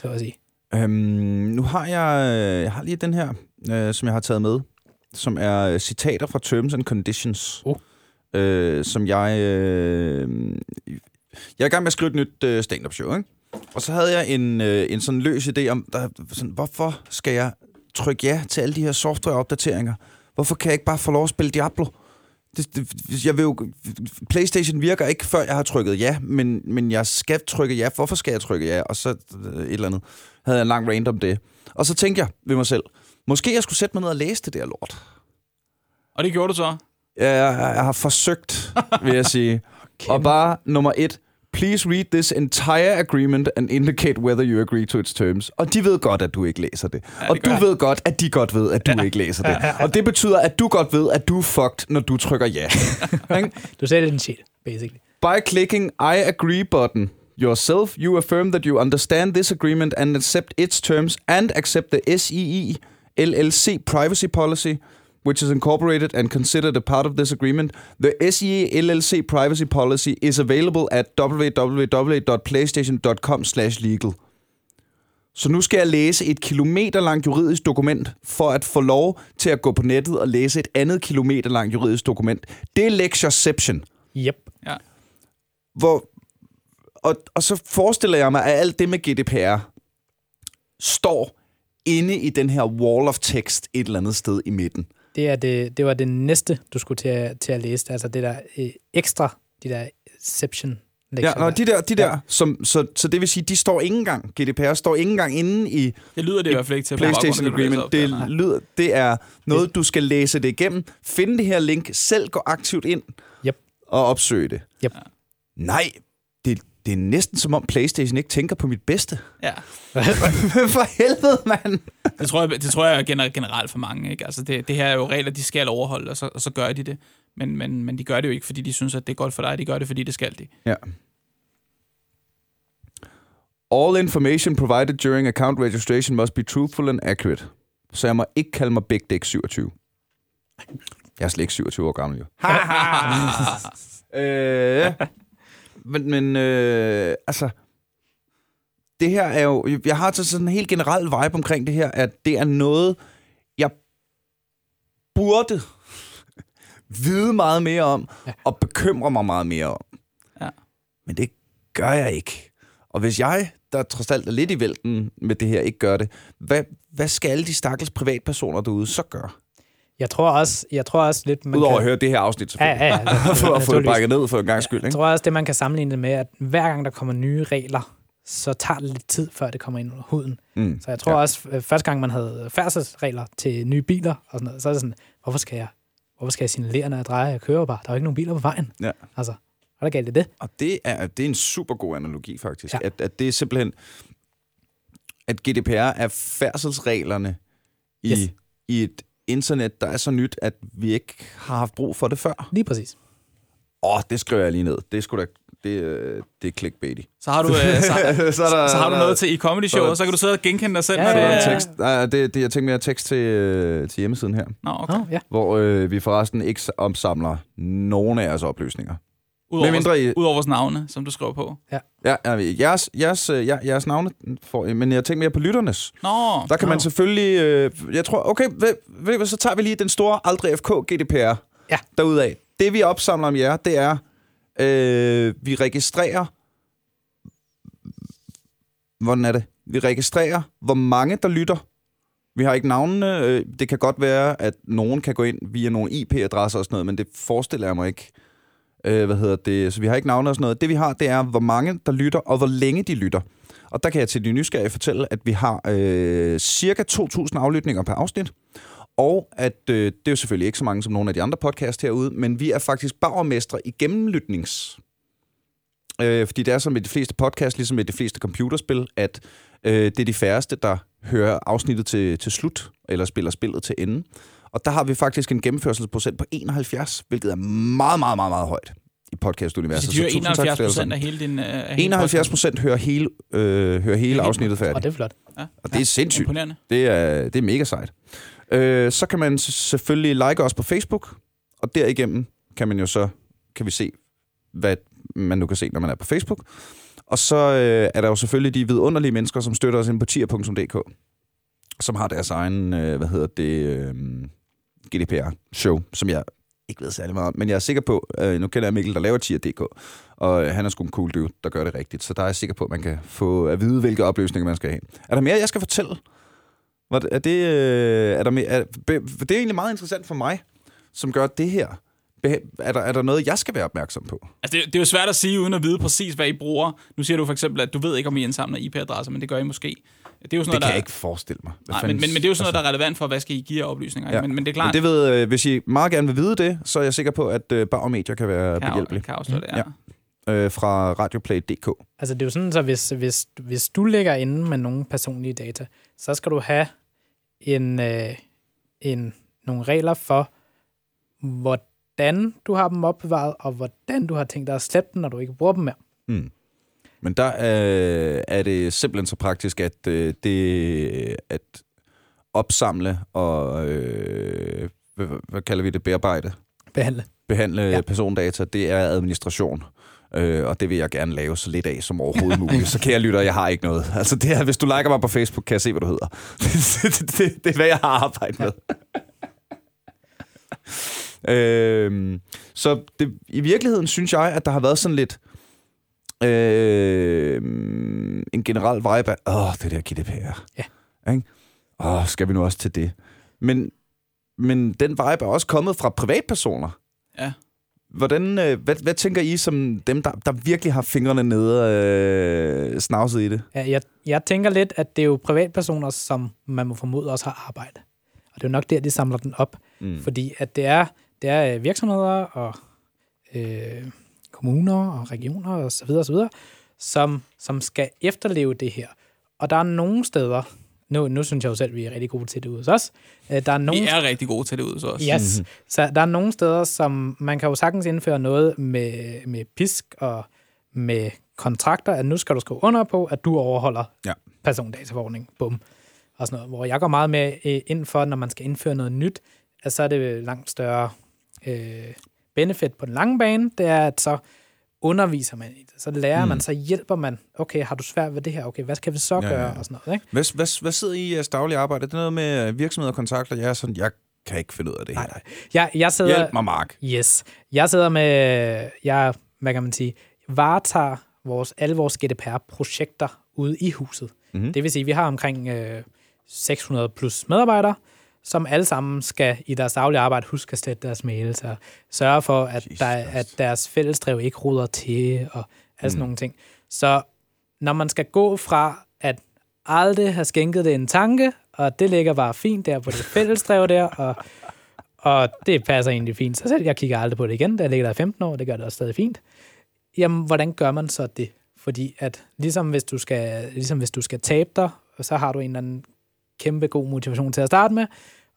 så at sige. Øhm, nu har jeg, øh, jeg har lige den her, øh, som jeg har taget med, som er citater fra Terms and Conditions, Oh. øh, som jeg... Øh, jeg er i gang med at skrive et nyt øh, stand-up show, ikke? Og så havde jeg en, øh, en sådan løs idé om, der, sådan, hvorfor skal jeg trykke ja til alle de her softwareopdateringer? Hvorfor kan jeg ikke bare få lov at spille Diablo? Det, det, jeg vil jo, PlayStation virker ikke, før jeg har trykket ja, men, men jeg skal trykke ja. Hvorfor skal jeg trykke ja? Og så øh, et eller andet. Havde jeg en lang rant om det. Og så tænkte jeg ved mig selv, måske jeg skulle sætte mig ned og læse det der lort. Og det gjorde du så. Jeg, jeg, jeg har forsøgt, vil jeg sige. og bare nummer et. Please read this entire agreement and indicate whether you agree to its terms. Og de ved godt, at du ikke læser det. Ja, det og du jeg. ved godt, at de godt ved, at du ikke læser det. Og det betyder, at du godt ved, at du er fucked, når du trykker ja. Du sælger din sjæl, basically. By clicking I agree button yourself, you affirm that you understand this agreement and accept its terms and accept the SEE LLC privacy policy, which is incorporated and considered a part of this agreement. The SEE LLC privacy policy is available at www.playstation.com/legal. Så nu skal jeg læse et kilometer langt juridisk dokument for at få lov til at gå på nettet og læse et andet kilometer langt juridisk dokument. Det er lectureception Yep. Ja. hvor, og, og så forestiller jeg mig, at alt det med GDPR står inde i den her wall of text et eller andet sted i midten. Det, er det, det var det næste, du skulle til at, til at læse. Altså det der øh, ekstra, de der exception Ja, nå, de der, de der ja. som, så, så det vil sige, de står ikke engang, GDPR står ikke engang inde i Det lyder det i hvert fald ikke til. PlayStation Agreement. Det, op der, nej. lyder, det er noget, du skal læse det igennem, finde det her link, selv gå aktivt ind Yep. og opsøge det. Yep. Nej, det, det er næsten som om PlayStation ikke tænker på mit bedste. Ja. For helvede, mand! Det tror jeg, det tror jeg er gener- generelt for mange. Ikke? Altså det, det her er jo regler, de skal overholde, og så, og så gør de det. Men, men, men de gør det jo ikke, fordi de synes, at det er godt for dig. De gør det, fordi det skal de. Ja. All information provided during account registration must be truthful and accurate. Så jeg må ikke kalde mig Big Dick 27. Jeg er slet ikke 27 år gammel, jo. øh. Men, men øh, altså, det her er jo, jeg har så sådan en helt generel vibe omkring det her, at det er noget, jeg burde vide meget mere om, ja. og bekymre mig meget mere om. Ja. Men det gør jeg ikke. Og hvis jeg, der trods alt er lidt i vælten med det her, ikke gør det, hvad, hvad skal alle de stakkels privatpersoner derude så gøre? Jeg tror også, jeg tror også lidt, man Udover kan... at høre det her afsnit, Ja, selvfølgelig. ja, ja. for at få det brækket ned for en gang skyld. Jeg Ikke? tror også, det man kan sammenligne det med, at hver gang der kommer nye regler, så tager det lidt tid, før det kommer ind under huden. Mm. Så jeg tror Ja. ja. også, øh, første gang man havde færdselsregler til nye biler, og sådan noget, så er det sådan, hvorfor skal jeg, hvorfor skal jeg signalere, når jeg drejer? Jeg kører bare. Der er jo ikke nogen biler på vejen. Ja. Altså, er der galt i det? Og det er, det er en super god analogi, faktisk. Ja. Ja. At, at det er simpelthen, at GDPR er færdselsreglerne i. Yes. i et internet, der er så nyt, at vi ikke har haft brug for det før. Lige præcis. Åh, det skriver jeg lige ned. Det er sgu da, det, øh, det er clickbaity. Så har du, øh, så, så, er der, så har du noget til i comedy show, så så kan du sidde og genkende dig selv. Ja, når Så det der ja, ja. tekst. Nej, det, det, jeg tænkte mere tekst til, øh, til hjemmesiden her, Nå, okay. Nå, ja. hvor øh, vi forresten ikke omsamler nogen af jeres oplysninger. Udover, mindre I- udover vores navne, som du skriver på. Ja, ja, jeres, jeres, øh, jer- jeres navne, får, men jeg tænker mere på lytternes. Nå, Der kan man Nå. selvfølgelig... Øh, jeg tror, okay, ved, ved, så tager vi lige den store aldrig FK GDPR Ja. derudaf. Det vi opsamler om jer, det er, øh, vi registrerer... Hvordan er det? Vi registrerer, hvor mange der lytter. Vi har ikke navnene. Øh, det kan godt være, at nogen kan gå ind via nogle IP-adresser og sådan noget, men det forestiller jeg mig ikke. Øh, hvad hedder det? Så vi har ikke navne og sådan noget. Det vi har, det er, hvor mange der lytter, og hvor længe de lytter. Og der kan jeg til de nysgerrige fortælle, at vi har øh, cirka 2.000 aflytninger per afsnit. Og at øh, det er jo selvfølgelig ikke så mange som nogle af de andre podcasts herude, men vi er faktisk bagermestre i gennemlytnings. Øh, fordi det er som med de fleste podcasts, ligesom med de fleste computerspil, at øh, det er de færreste, der hører afsnittet til, til slut, eller spiller spillet til ende. Og der har vi faktisk en gennemførelsesprocent på 71, hvilket er meget, meget, meget, meget højt i podcastuniverset. så de hører tusind tak 71 til jer alle procent af hele din... Øh, af hele 71 procent hører hele, øh, hører hele afsnittet Og færdigt. det er flot. Ja. Og det er sindssygt. Imponerende. Det er, det er mega sejt. Øh, så kan man selvfølgelig like os på Facebook, og derigennem kan man jo så, kan vi se, hvad man nu kan se, når man er på Facebook. Og så øh, er der jo selvfølgelig de vidunderlige mennesker, som støtter os ind på tier.dk, som har deres egen, øh, hvad hedder det, øh, GDPR-show, som jeg ikke ved særlig meget om, men jeg er sikker på, øh, nu kender jeg Mikkel, der laver tier.dk, og øh, han er sgu en cool dude, der gør det rigtigt, så der er jeg sikker på, at man kan få at vide, hvilke opløsninger man skal have. Er der mere, jeg skal fortælle? Var det, er det, øh, er der mere, er, det er egentlig meget interessant for mig, som gør det her. Er der, er der noget, jeg skal være opmærksom på? Altså, det, det er jo svært at sige, uden at vide præcis, hvad I bruger. Nu siger du for eksempel, at du ved ikke, om I indsamler IP-adresser, men det gør I måske. Det er jo sådan Det noget, kan der... jeg ikke forestille mig. Hvad Nej, men, men, men det er jo sådan noget, der er relevant for, hvad skal I give af oplysninger. Ja. Men, men det er klart, Men det ved, øh, hvis I meget gerne vil vide det, så er jeg sikker på, at øh, Bauer Media kan være kan, behjælpelig kan afsløre det, ja. Ja. øh, fra radioplay.dk. Altså det er jo sådan, så hvis, hvis, hvis du ligger inde med nogle personlige data, så skal du have en, øh, en, nogle regler for, hvordan du har dem opbevaret, og hvordan du har tænkt dig at slette dem, når du ikke bruger dem mere. Mm. Men der øh, er det simpelthen så praktisk, at øh, det at opsamle og, øh, hvad, hvad kalder vi det, bearbejde, Behandle. behandle ja. Persondata, det er administration. Øh, og det vil jeg gerne lave så lidt af som overhovedet muligt. Så kære lytter, jeg har ikke noget. Altså det er, hvis du liker mig på Facebook, kan jeg se, hvad du hedder. det, det, det er, hvad jeg har arbejdet med. øhm, så det, i virkeligheden synes jeg, at der har været sådan lidt øh, en generel vibe af, åh, det der GDPR. Ja. Ikke? Åh, skal vi nu også til det? Men, men den vibe er også kommet fra privatpersoner. Ja. Hvordan, øh, hvad, hvad tænker I som dem, der, der virkelig har fingrene nede øh, snavset i det? Ja, jeg, jeg tænker lidt, at det er jo privatpersoner, som man må formode også har arbejde. Og det er jo nok der, de samler den op. Mm. Fordi at det er, det er øh, virksomheder og øh, kommuner og regioner og så videre, og så videre, som, som skal efterleve det her. Og der er nogle steder, nu, nu synes jeg jo selv, at vi er rigtig gode til det ude hos os. Øh, Der er nogle Vi er rigtig gode til det ud så også. Yes. Mm-hmm. Så der er nogle steder, som man kan jo sagtens indføre noget med, med pisk og med kontrakter, at nu skal du skrive under på, at du overholder Ja. persondataforordning. Bum. Og sådan noget. Hvor jeg går meget med øh, ind for, når man skal indføre noget nyt, at så er det langt større øh, benefit på den lange bane, det er, at så underviser man i det. Så lærer mm. man, så hjælper man. Okay, har du svært ved det her? Okay, hvad skal vi så Ja, gøre? ja, ja. Og sådan noget, ikke? Hvad, hvad, hvad sidder I i jeres daglige arbejde? Er det noget med øh, virksomheder og kontakter? Jeg er sådan, jeg kan ikke finde ud af det her. Nej, Jeg, jeg sidder, Hjælp mig, Mark. Yes. Jeg sidder med, jeg, hvad kan man sige, varetager vores, alle vores GDPR-projekter ude i huset. Mm-hmm. Det vil sige, at vi har omkring øh, 600 plus medarbejdere, som alle sammen skal i deres daglige arbejde huske at slette deres mails og sørge for, at, Jesus der, at deres fællesdrev ikke ruder til og alle sådan nogle ting. Så når man skal gå fra at aldrig have skænket det en tanke, og det ligger bare fint der på det fællesdrev der, og og det passer egentlig fint sig selv. Jeg kigger aldrig på det igen. Der ligger der i 15 år, det gør det også stadig fint. Jamen, hvordan gør man så det? Fordi at ligesom hvis du skal, ligesom hvis du skal tabe dig, så har du en eller anden kæmpe god motivation til at starte med,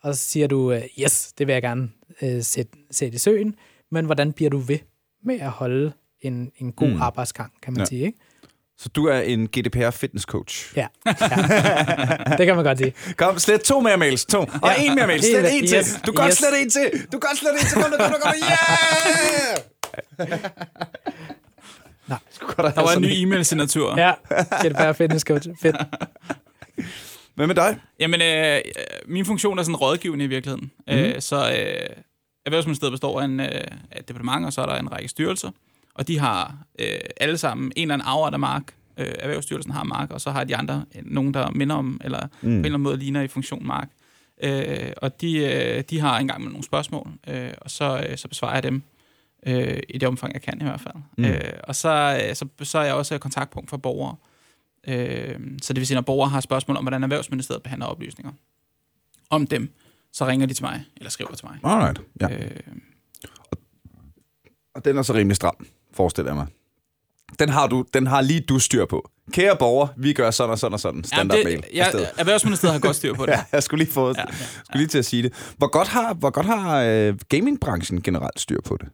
og så siger du, øh, yes, det vil jeg gerne øh, sætte, sætte i søen, men hvordan bliver du ved med at holde en, en god Mm. arbejdsgang, kan man Ja. sige, ikke? Så du er en GDPR fitness coach. Ja. ja. det kan man godt sige. Kom, slet to mere mails. To. Og Ja. en mere mail. Slet Helt- en til. yes, Du kan yes. slet en til. Du kan slet en til. Kom nu, kom nu, kom. Yeah! Nej. Der var en ny e-mail-signatur. Ja, GDPR Fitness Coach. Fedt. Hvad med dig? Jamen, øh, min funktion er sådan rådgivende i virkeligheden. Mm. Øh, så øh, Erhvervsministeriet består af, en, øh, af et departement, og så er der en række styrelser. Og de har øh, alle sammen en eller anden afret af mark. Øh, Erhvervsstyrelsen har mark, og så har de andre øh, nogen, der minder om, eller mm. på en eller anden måde ligner i funktion mark. Øh, og de, øh, de har engang med nogle spørgsmål, øh, og så, øh, så besvarer jeg dem øh, i det omfang, jeg kan i hvert fald. Mm. Øh, og så, øh, så, så er jeg også kontaktpunkt for borgere. Øh, så det vil sige, når borgere har spørgsmål om, hvordan Erhvervsministeriet behandler oplysninger om dem, så ringer de til mig, eller skriver til mig. Alright. Ja. Øh, Og den er så rimelig stram, forestiller jeg mig. Den har, du, den har lige du styr på. Kære borger, vi gør sådan og sådan og sådan. Standard mail. ja, afsted. Erhvervsministeriet har godt styr på det. Ja, jeg skulle lige, få, ja, Ja, ja, ja, skulle lige til at sige det. Hvor godt har, hvor godt har øh, gamingbranchen generelt styr på det?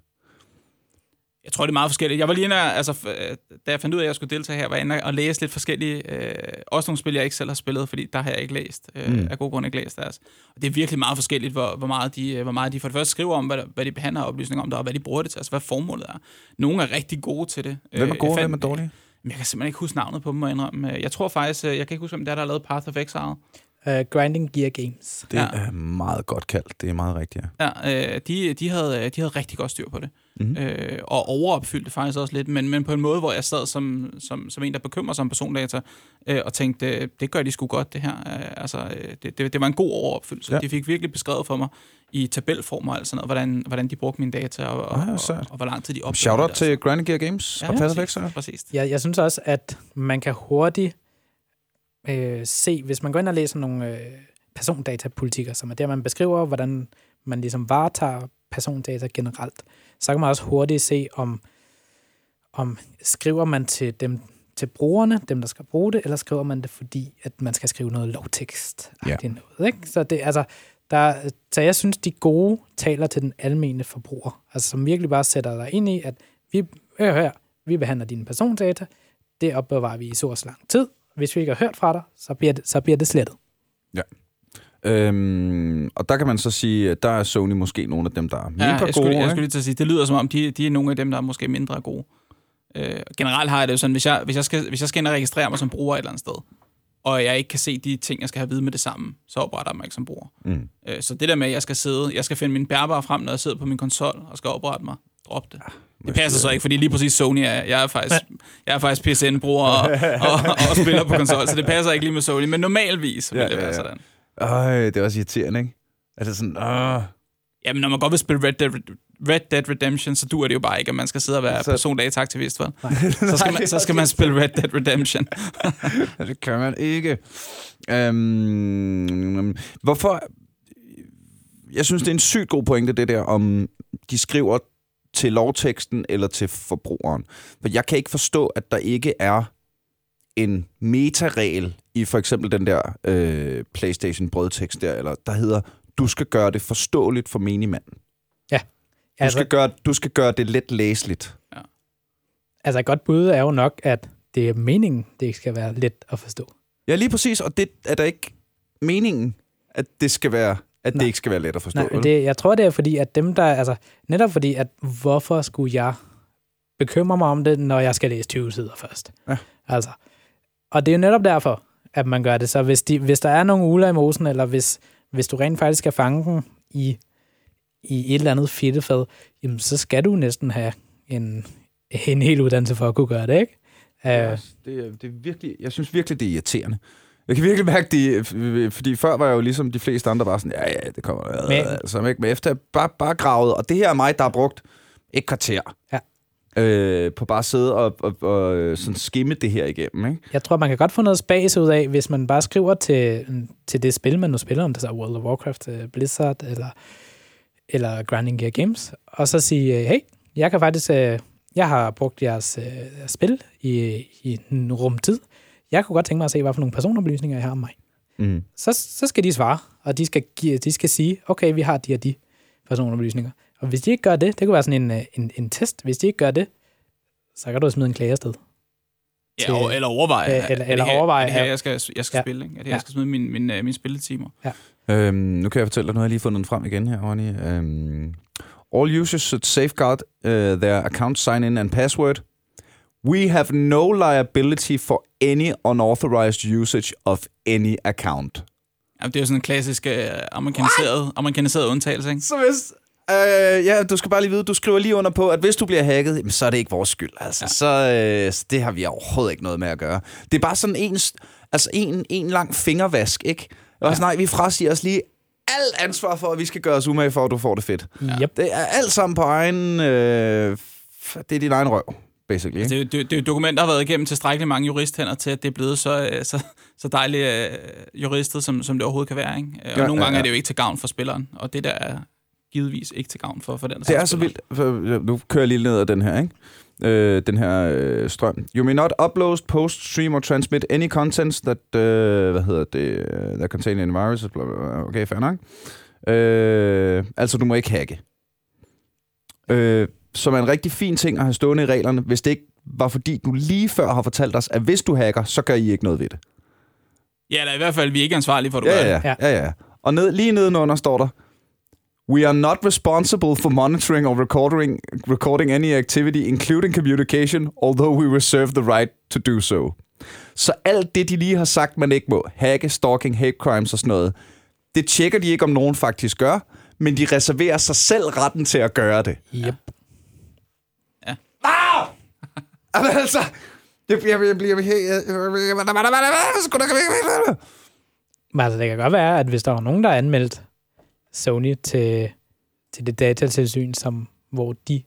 Jeg tror, det er meget forskelligt. Jeg var lige inde, altså, øh, da jeg fandt ud af, at jeg skulle deltage her, var jeg inde og læse lidt forskellige, øh, også nogle spil, jeg ikke selv har spillet, fordi der har jeg ikke læst, øh, mm. af gode grunde ikke læst deres. Og det er virkelig meget forskelligt, hvor, hvor, meget de, øh, hvor meget de for det første skriver om, hvad, hvad de behandler oplysninger om der, og hvad de bruger det til, altså hvad formålet er. Nogle er rigtig gode til det. Hvem er Øh, gode, og hvem er dårlige? Jeg kan simpelthen ikke huske navnet på dem, må jeg indrømme. Jeg tror faktisk, jeg kan ikke huske, hvem det er, der har lavet Path of Exile. Uh, Grinding Gear Games. Det Ja. er meget godt kaldt. Det er meget rigtigt, ja. Ja, øh, de, de, havde, de havde rigtig godt styr på det. Mhm. Mm-hmm. Øh, og overopfyldte faktisk også lidt, men, men på en måde, hvor jeg sad som, som, som en, der bekymrer sig om persondata, øh, og tænkte, øh, det gør de sgu godt, det her. Øh, altså, øh, det, det, det var en god overopfyldelse. Ja. Ja. De fik virkelig beskrevet for mig i tabelform og alt sådan noget, hvordan, hvordan de brugte mine data, og, og, Ah, og, sejt. og, og hvor lang tid de opbevarede Shout out det, til Grand Gear Games Ja, og Path of præcis, Exile. Præcis. Jeg, jeg synes også, at man kan hurtigt øh, se, hvis man går ind og læser nogle øh, persondatapolitikker, som er der, man beskriver, hvordan man ligesom varetager persondata generelt, så kan man også hurtigt se, om, om skriver man til dem til brugerne, dem der skal bruge det, eller skriver man det, fordi at man skal skrive noget lovtekst Ja. noget, ikke? Så det altså der, så jeg synes, de gode taler til den almene forbruger, altså som virkelig bare sætter dig ind i, at vi, hør her, vi behandler dine persondata, det opbevarer vi i så og så lang tid. Hvis vi ikke har hørt fra dig, så bliver det, så bliver det slettet. Øhm, og der kan man så sige, at der er Sony måske nogle af dem, der er mindre Ja, jeg, gode. skulle, jeg skulle lige til at sige, det lyder som om, de, de er nogle af dem, der er måske mindre gode. Øh, generelt har jeg det jo sådan, hvis jeg, hvis, jeg skal, hvis jeg skal ind og registrere mig som bruger et eller andet sted, og jeg ikke kan se de ting, jeg skal have at vide med det samme, så opretter jeg mig ikke som bruger. Mm. Øh, så det der med, at jeg skal sidde, jeg skal finde min bærbare frem, når jeg sidder på min konsol og skal oprette mig, drop det. Det passer så ikke, fordi lige præcis Sony er, jeg er faktisk, jeg er faktisk PSN-bruger og, og, og, spiller på konsol, så det passer ikke lige med Sony, men normalvis vil Ja, det ja, være ja. sådan. Øj, det er også irriterende, ikke? Altså sådan, åh, Jamen, når man godt vil spille Red Dead, Red Dead Redemption, så duer det jo bare ikke, at man skal sidde og være Så- persondataaktivist, vel? Så skal, man, så skal man spille Red Dead Redemption. det kan man ikke. Øhm, hvorfor... Jeg synes, det er en sygt god pointe, det der, om de skriver til lovteksten eller til forbrugeren. For jeg kan ikke forstå, at der ikke er en metaregel i for eksempel den der øh, PlayStation brødtekst der, eller der hedder, du skal gøre det forståeligt for menigmanden. Du, Altså, skal gøre, du skal gøre det let læseligt. altså et godt bud er jo nok, at det er meningen, det ikke skal være let at forstå. Ja, lige præcis, og det er da ikke meningen, at det skal være, at Nej. det ikke skal være let at forstå. Nej, vel? det, jeg tror, det er fordi, at dem, der... Altså, netop fordi, at hvorfor skulle jeg bekymre mig om det, når jeg skal læse 20 sider først? Ja. Altså, og det er jo netop derfor, at man gør det. Så hvis, de, hvis der er nogle uler i mosen, eller hvis, hvis du rent faktisk skal fange den i, i et eller andet fedtefad, jamen, så skal du næsten have en, en hel uddannelse for at kunne gøre det, ikke? Ja, Uh, det, er, det er virkelig, jeg synes virkelig, det er irriterende. Jeg kan virkelig mærke det, fordi før var jeg jo ligesom de fleste andre bare sådan, ja, ja, det kommer. Men- altså, ikke? Men efter bare, bare gravet, og det her er mig, der har brugt et kvarter Ja. øh, på bare at sidde og, og, og øh, sådan skimme det her igennem. Ikke? Jeg tror, man kan godt få noget spas ud af, hvis man bare skriver til, til det spil, man nu spiller, om det så er World of Warcraft, øh, Blizzard eller, eller Grinding Gear Games, og så sige, øh, hey, jeg kan faktisk, øh, jeg har brugt jeres øh, spil i, i en rum tid. Jeg kunne godt tænke mig at se, hvad for nogle personoplysninger jeg har om mig. Mm. Så, så skal de svare, og de skal, give, de skal sige, okay, vi har de og de personoplysninger. Og hvis de ikke gør det, det kunne være sådan en, øh, en, en test, hvis de ikke gør det, så kan du smide en klage afsted. Ja, Til- og- eller overveje. Øh, er- eller- er eller her- overveje, Er her, ja. jeg skal, jeg skal Ja. spille, ikke? Er det her, Ja. jeg skal smide min, min, min, min spilletimer? Øhm, nu kan jeg fortælle dig, nu har jeg lige fundet den frem igen her, Ronny. Øhm, all users should safeguard uh, their account sign-in and password. We have no liability for any unauthorized usage of any account. Jamen, det er jo sådan en klassisk øh, amerikaniseret, amerikaniseret undtagelse, ikke? Så hvis... Øh, ja, du skal bare lige vide, du skriver lige under på, at hvis du bliver hacket, jamen, så er det ikke vores skyld. Altså, ja. så, øh, så det har vi overhovedet ikke noget med at gøre. Det er bare sådan en, altså en, en lang fingervask, ikke? Og ja. nej, vi frasiger os lige alt ansvar for, at vi skal gøre os umage for, at du får det fedt. Ja. Yep. Det er alt sammen på egen... Øh, det er din egen røv, basically. Altså, det, det, det er dokumenter, der har været igennem tilstrækkeligt mange juristhænder til, at det er blevet så, øh, så, så dejligt øh, juristet, som, som det overhovedet kan være. Ikke? Og Ja, nogle gange ja. er det jo ikke til gavn for spilleren, og det der er givetvis ikke til gavn for, for den, der Det er så vildt. Nu kører jeg lige ned ad den her, ikke? Øh, den her øh, strøm. You may not upload, post, stream or transmit any contents that, øh, hvad hedder det, øh, that contain any viruses, bla, bla, bla. Okay, fair nok. Øh, altså, du må ikke hacke. Øh, som er en rigtig fin ting at have stående i reglerne, hvis det ikke var fordi, du lige før har fortalt os, at hvis du hacker, så gør I ikke noget ved det. Ja, eller i hvert fald, vi er ikke ansvarlige for, at du gør Ja, det. ja, ja. ja, ja. Og ned, lige nedenunder står der, We are not responsible for monitoring or recording, recording any activity, including communication, although we reserve the right to do so. Så alt det, de lige har sagt, man ikke må, hacke, stalking, hate crimes og sådan noget, det tjekker de ikke, om nogen faktisk gør, men de reserverer sig selv retten til at gøre det. Yep. Jamen altså, jeg bliver... Jeg bliver... Jeg Men altså, det kan godt være, at hvis der var nogen, der har anmeldt Sony til, til det datatilsyn, som, hvor de,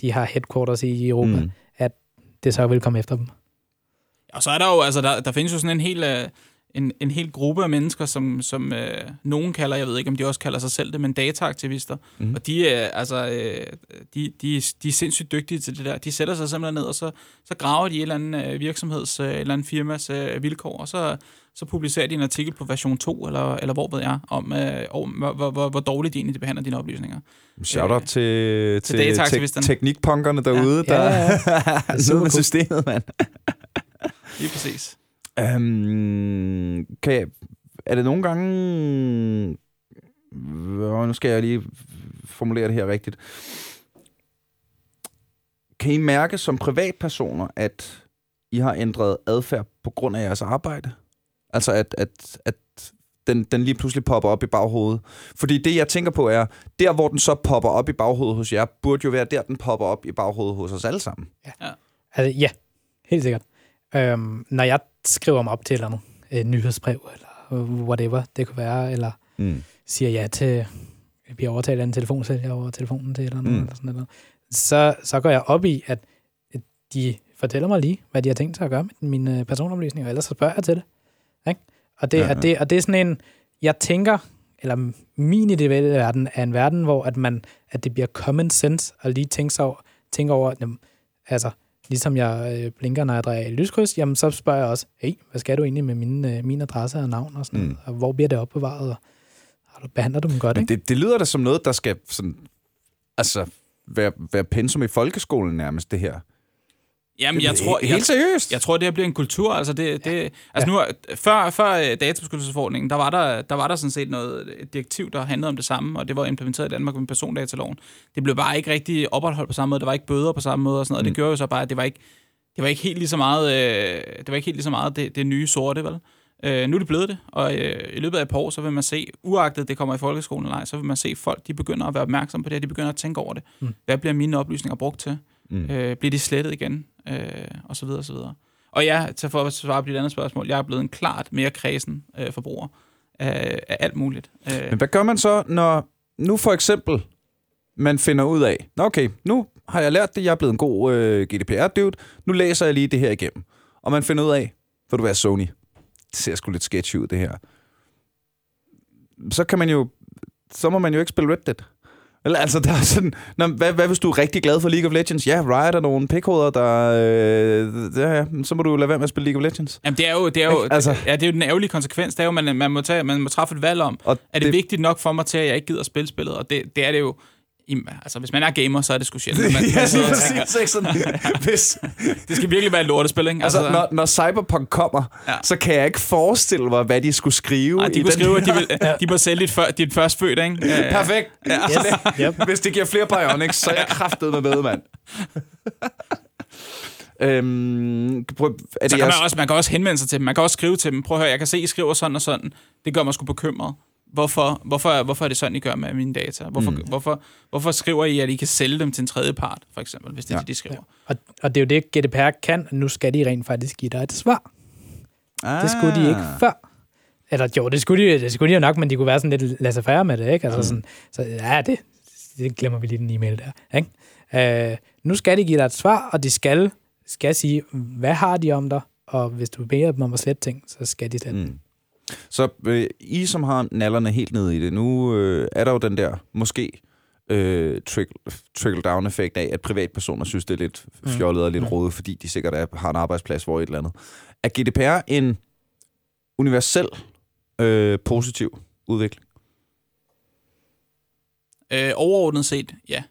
de har headquarters i Europa, Mm. mm. at det så vil komme efter dem. Og så er der jo, altså, der, der findes jo sådan en hel, øh, en, en hel gruppe af mennesker, som, som øh, nogen kalder, jeg ved ikke, om de også kalder sig selv det, men dataaktivister. Mm. Og de, øh, altså, øh, de, de, de er sindssygt dygtige til det der. De sætter sig simpelthen ned, og så, så graver de et eller andet øh, virksomheds, øh, et eller andet firmas øh, vilkår, og så, så publicerer de en artikel på version 2, eller, eller hvor ved jeg, om, øh, om hvor, hvor, hvor, dårligt de egentlig behandler dine oplysninger. Shout out til, til, dataaktivisterne. te- teknikpunkerne derude, Ja, der ja, ja. er super nede med systemet, mand. Lige præcis. Um, kan jeg, er det nogle gange... Øh, nu skal jeg lige formulere det her rigtigt. Kan I mærke som privatpersoner, at I har ændret adfærd på grund af jeres arbejde? Altså at, at, at den, den lige pludselig popper op i baghovedet. Fordi det, jeg tænker på, er, der hvor den så popper op i baghovedet hos jer, burde jo være der, den popper op i baghovedet hos os alle sammen. Altså, ja, helt sikkert. Øhm, når jeg skriver mig op til et eller andet øh, nyhedsbrev, eller whatever det kunne være, eller Mm. siger ja til bliver overtalt af en telefonsælger over telefonen til eller noget, Mm. eller sådan noget, så, så går jeg op i, at at de fortæller mig lige, hvad de har tænkt sig at gøre med mine personoplysninger, ellers så spørger jeg til det. Ikke? Og, det, Ja, ja, ja. det, og det er sådan en, jeg tænker, eller min ideelle verden er en verden, hvor at, man, at det bliver common sense at lige tænke, sig over, tænke over, jamen, altså, ligesom jeg øh, blinker, når jeg drejer i lyskryds, jamen så spørger jeg også, hey, hvad skal du egentlig med min, øh, min adresse og navn og sådan Mm. noget, og hvor bliver det opbevaret, og du, behandler du dem godt, Men ikke? det, det lyder da som noget, der skal sådan, altså, være, være pensum i folkeskolen nærmest, det her. Jamen, jeg tror, jeg, Helt seriøst? Jeg tror, det her bliver en kultur. Altså, det, det, altså nu, før, før øh, databeskyttelsesforordningen, der var der, der var der sådan set noget et direktiv, der handlede om det samme, og det var implementeret i Danmark med persondataloven. Det blev bare ikke rigtig opretholdt på samme måde. Der var ikke bøder på samme måde og sådan noget. Mm. Det gjorde jo så bare, at det var ikke, det var ikke helt lige så meget, øh, det var ikke helt lige så meget det, det nye sorte, vel? Øh, nu er det blevet det, og øh, i løbet af et par år, så vil man se, uagtet det kommer i folkeskolen eller ej, så vil man se folk, de begynder at være opmærksomme på det, de begynder at tænke over det. Mm. Hvad bliver mine oplysninger brugt til? Mm. Øh, bliver de slettet igen? Øh, og så videre, og så videre. Og ja, til for at svare på dit andet spørgsmål, jeg er blevet en klart mere kredsen øh, forbruger af, af alt muligt. Øh, Men hvad gør man så, når nu for eksempel man finder ud af, okay, nu har jeg lært det, jeg er blevet en god øh, GDPR-dude, nu læser jeg lige det her igennem. Og man finder ud af, vil du være Sony? Det ser sgu lidt sketchy ud, det her. Så kan man jo, så må man jo ikke spille Red Dead. Eller, altså, der er sådan, nå, hvad, hvad hvis du er rigtig glad for League of Legends? Ja, Riot er nogle pikhoveder, der... Øh, ja, ja, så må du lade være med at spille League of Legends. Jamen, det er jo, det er jo, altså, ja, det er jo den ærgerlige konsekvens. Det er jo, man, man, må tage, man må træffe et valg om, Og er det, det vigtigt nok for mig til, at jeg ikke gider at spille spillet? Og det, det er det jo... I, altså, hvis man er gamer, så er det sgu sjældent. Man, ja, og præcis, ikke sådan, hvis, det skal virkelig være et lortespil, ikke? Altså, når, når Cyberpunk kommer, ja. Ja. så kan jeg ikke forestille mig, hvad de skulle skrive. Ej, i de kunne skrive, at de, vil, de må sælge dit, før, dit først født, ikke? Øh, Perfekt. Ja. Yes, yep. Hvis det giver flere bionics, så er jeg kraftet med med, mand. øhm, prøv, er det Så kan jeres... man, også, man kan også henvende sig til dem. Man kan også skrive til dem. Prøv at høre, jeg kan se, I skriver sådan og sådan. Det gør mig sgu bekymret. Hvorfor, hvorfor, hvorfor er det sådan, I gør med mine data? Hvorfor, mm. hvorfor, hvorfor skriver I, at I kan sælge dem til en tredje part, for eksempel, hvis det er Ja. det, de skriver? Og, og det er jo det, GDPR kan, nu skal de rent faktisk give dig et svar. ah. Det skulle de ikke før. Eller jo, det skulle, de, det skulle de jo nok, men de kunne være sådan lidt laissez faire med det, ikke? Altså sådan, så ja, det, det glemmer vi lige den e-mail der, ikke? Øh, nu skal de give dig et svar, og de skal, skal sige, hvad har de om dig? Og hvis du beder dem om at slette ting, så skal de slette mm. Mm. Så øh, I, som har nallerne helt nede i det, nu øh, er der jo den der, måske, øh, trickle, trickle-down-effekt af, at privatpersoner synes, det er lidt fjollet og lidt Mm. rodet, fordi de sikkert er, har en arbejdsplads, hvor et eller andet. Er GDPR en universel øh, positiv udvikling? Øh, overordnet set, ja.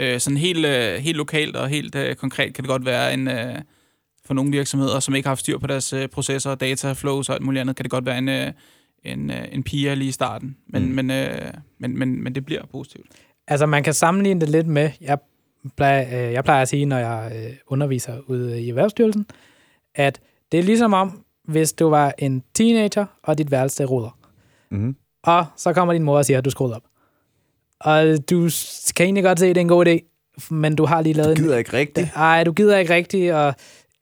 Øh, sådan helt, øh, helt lokalt og helt øh, konkret kan det godt være en... Øh, for nogle virksomheder, som ikke har haft styr på deres øh, processer, data flows og alt muligt andet, kan det godt være en, øh, en, øh, en piger lige i starten. Men, Mm. mm. men, øh, men, men, men det bliver positivt. Altså, man kan sammenligne det lidt med, jeg plejer, øh, jeg plejer at sige, når jeg øh, underviser ude i Erhvervsstyrelsen, at det er ligesom om, hvis du var en teenager, og dit værelse ruder. Mm-hmm. Og så kommer din mor og siger, at du skruede op. Og du kan egentlig godt se, at det er en god idé, men du har lige lavet Det en... gider ikke rigtigt. Ej, du gider ikke rigtigt, og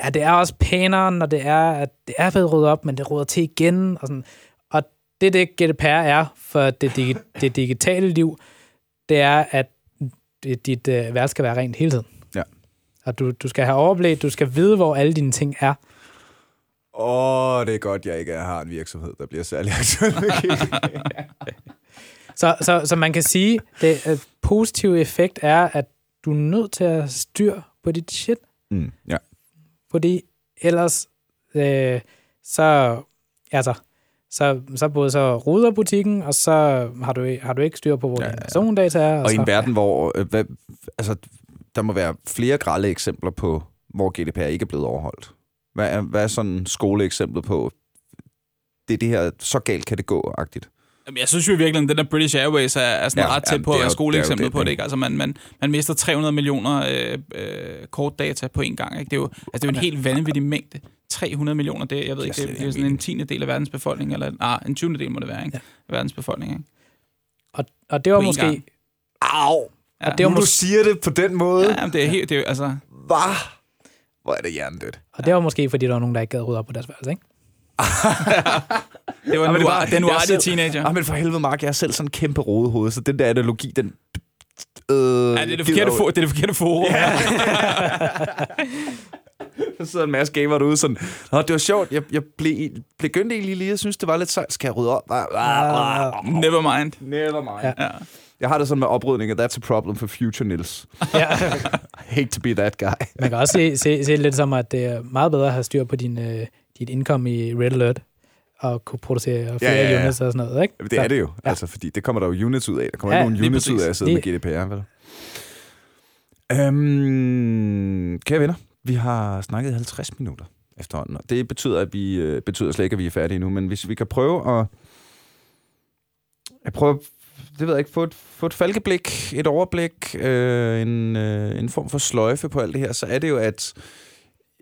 ja, det er også pænere, når det er, at det er blevet ryddet op, men det ruder til igen. Og, sådan. og det er det, GDPR er for det, digi- det digitale liv, det er, at dit, øh, værelse skal være rent hele tiden. Ja. Og du, du skal have overblik, du skal vide, hvor alle dine ting er. Åh, oh, det er godt, jeg ikke har en virksomhed, der bliver særlig aktuel. Så, så, så man kan sige, det at positive effekt er, at du er nødt til at styr på dit shit, mm, ja. Fordi ellers øh, så, altså, så, så både så ruder butikken, og så har du, har du ikke styr på, hvor Ja, ja, ja. dine persondata er. Og i så, en verden, hvor øh, hvad, altså, der må være flere grælde eksempler på, hvor GDPR ikke er blevet overholdt. Hvad er, hvad er sådan skoleeksemplet på, det er det her, så galt kan det gå-agtigt? Jeg synes jo virkelig, at den der British Airways er, er sådan Ja, ja, ret ja, tæt på det at være skoleeksemplet det på det. Ikke? Altså, man, man, man mister 300 millioner øh, øh, kortdata på en gang. Ikke? Det, er jo, altså, det er jo en helt vanvittig mængde. 300 millioner, det, jeg ved ikke, det, det er sådan en tiende del af verdens befolkning, eller ah, en 20. del må det være, ikke? Ja. Af verdens befolkning. Ikke? og, og det var på måske... gang. Au! Ja. Og det var Nu du siger det på den måde. Ja, det er helt, det er, altså, Hvad? Hvor er det hjernedødt. og det var måske, fordi der var nogen, der ikke gad rydde op på deres værelse, ikke? Det var men nu, det var- den uartige teenager. Ah, men for helvede, Mark, jeg er selv sådan en kæmpe rodehoved, så den der analogi, den... Øh, Ja, det er det forkerte, for, det er det forkerte forum. Ja. Der sidder en masse gamer derude sådan, Nå, det var sjovt, jeg, jeg blev, begyndte egentlig lige, jeg synes, det var lidt sejt. Skal jeg rydde op? Ah, ah, ah. Never mind. Never mind. Ja. Ja. Jeg har det sådan med oprydning, at that's a problem for future Nils. Ja. Hate to be that guy. Man kan også se, se, se lidt som, at det er meget bedre at have styr på din, øh, dit income i Red Alert, og kunne producere flere ja, ja. units og sådan noget, ikke? Jamen, det er det jo, Ja. altså, fordi det kommer der jo units ud af. Der kommer Ja, ikke nogen lige units ud af at sidde med Det- GDPR, vel? Øhm, kære venner, vi har snakket i 50 minutter efterhånden, og det betyder, at vi øh, betyder slet ikke, at vi er færdige nu, men hvis vi kan prøve at, at prøve, det ved jeg ikke, få et, få et falkeblik, et overblik, øh, en, øh, en form for sløjfe på alt det her, så er det jo, at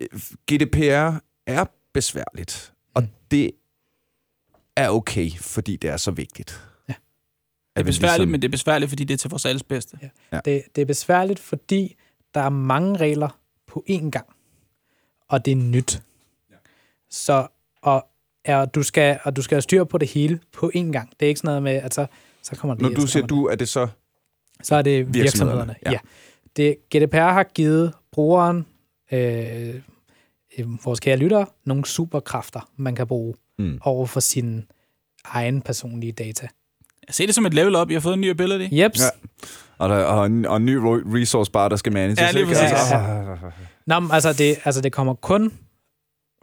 øh, GDPR er besværligt, og Mm. det er okay, fordi det er så vigtigt. Ja. Det er besværligt, men det er besværligt, fordi det er til vores alles bedste. Ja. Det, det er besværligt, fordi der er mange regler på én gang, og det er nyt. Så og, ja, og du skal, og du skal have styr på det hele på én gang. Det er ikke sådan noget med, at så, så kommer det Når du og siger du, er det så... Så er det virksomhederne, virksomhederne. ja. Ja. ja. Det, GDPR har givet brugeren, øh, øh, vores kære lyttere, nogle superkræfter, man kan bruge Mm. over for sine egen personlige data. Jeg ser det som et level up. I har fået en ny ability. Jeps. Ja. Ja. Og, der, og, en, og en ny resource bar, der skal manages. Ja, lige præcis. Altså, Nå, men altså det, altså det kommer kun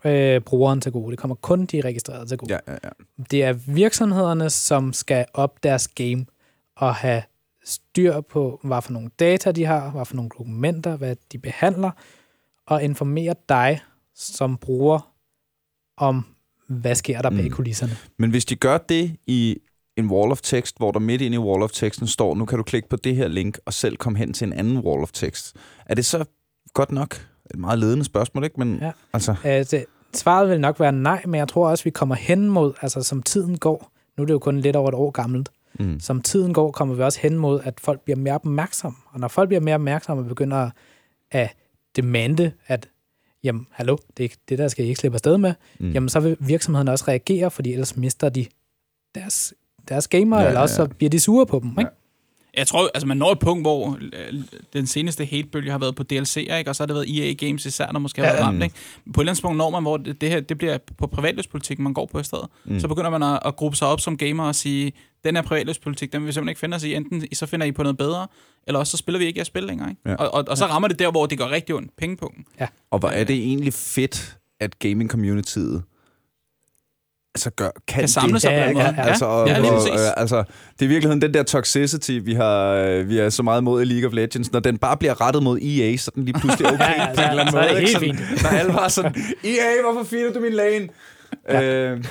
øh, brugeren til gode. Det kommer kun de registrerede til gode. ja, ja, ja. Det er virksomhederne, som skal op deres game og have styr på, hvad for nogle data de har, hvad for nogle dokumenter, hvad de behandler, og informere dig som bruger om, hvad sker der bag Mm. kulisserne. Men hvis de gør det i en wall of text, hvor der midt inde i wall of texten står, nu kan du klikke på det her link, og selv komme hen til en anden wall of text. Er det så godt nok? Et meget ledende spørgsmål, ikke? Men Ja. altså... Altså, svaret vil nok være nej, men jeg tror også, vi kommer hen mod, altså som tiden går, nu er det jo kun lidt over et år gammelt, Mm. som tiden går, kommer vi også hen mod, at folk bliver mere opmærksomme. Og når folk bliver mere opmærksomme og begynder at demande, at jamen, hallo, det, er det der skal I ikke slippe afsted med, Mm. jamen så vil virksomheden også reagere, fordi ellers mister de deres, deres gamer, Ja, ja, eller ja, også ja. så bliver de sure på dem. Ikke? Jeg tror, altså man når et punkt, hvor øh, den seneste hatebølge har været på DLC'er, ikke? og så har det været EA Games især, der måske har Ja. været ramt. Ikke? På et eller andet punkt når man, hvor det, det her det bliver på privatløspolitik, man går på i stedet. Mm. Mm. Så begynder man at, at gruppe sig op som gamer og sige, den her privatløspolitik, den vil vi simpelthen ikke finde os i. Enten så finder I på noget bedre, eller også så spiller vi ikke jeres spil længere. Ikke? Ja. Og, og, og, så rammer det der, hvor det går rigtig ondt. Pengepunkten. Og hvor er det egentlig fedt, at gaming-communityet altså gør, kan, Kan samle sig Ja, på ja, ja, måde. Altså, og, Ja, lige og, øh, altså, det er i virkeligheden den der toxicity, vi har øh, vi er så meget mod i League of Legends. Når den bare bliver rettet mod EA, så er den lige pludselig okay Ja, ja, på en eller anden er det måde. helt ikke? Sådan, Når alle bare sådan, EA, hvorfor finder du min lane? Ja. Øh,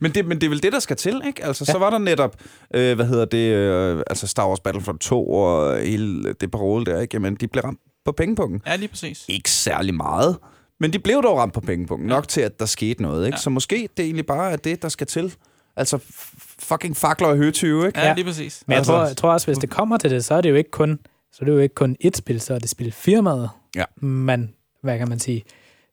men, det, men det er vel det, der skal til, ikke? Altså, ja. så var der netop, øh, hvad hedder det, øh, altså Star Wars Battlefront 2 og hele det parole der, ikke? Jamen, de blev ramt på pengepunkten. Ja, lige præcis. Ikke særlig meget, men de blev dog ramt på pengepunkten. Nok til, at der skete noget, ikke? Ja. Så måske det egentlig bare er det, der skal til. Altså, fucking fakler og høtyve, ikke? Ja, Ja. lige præcis. Men jeg Altså- tror, jeg tror også, hvis det kommer til det, så er det jo ikke kun, så er det jo ikke kun et spil, så er det spilfirmaet, Ja. man, hvad kan man sige,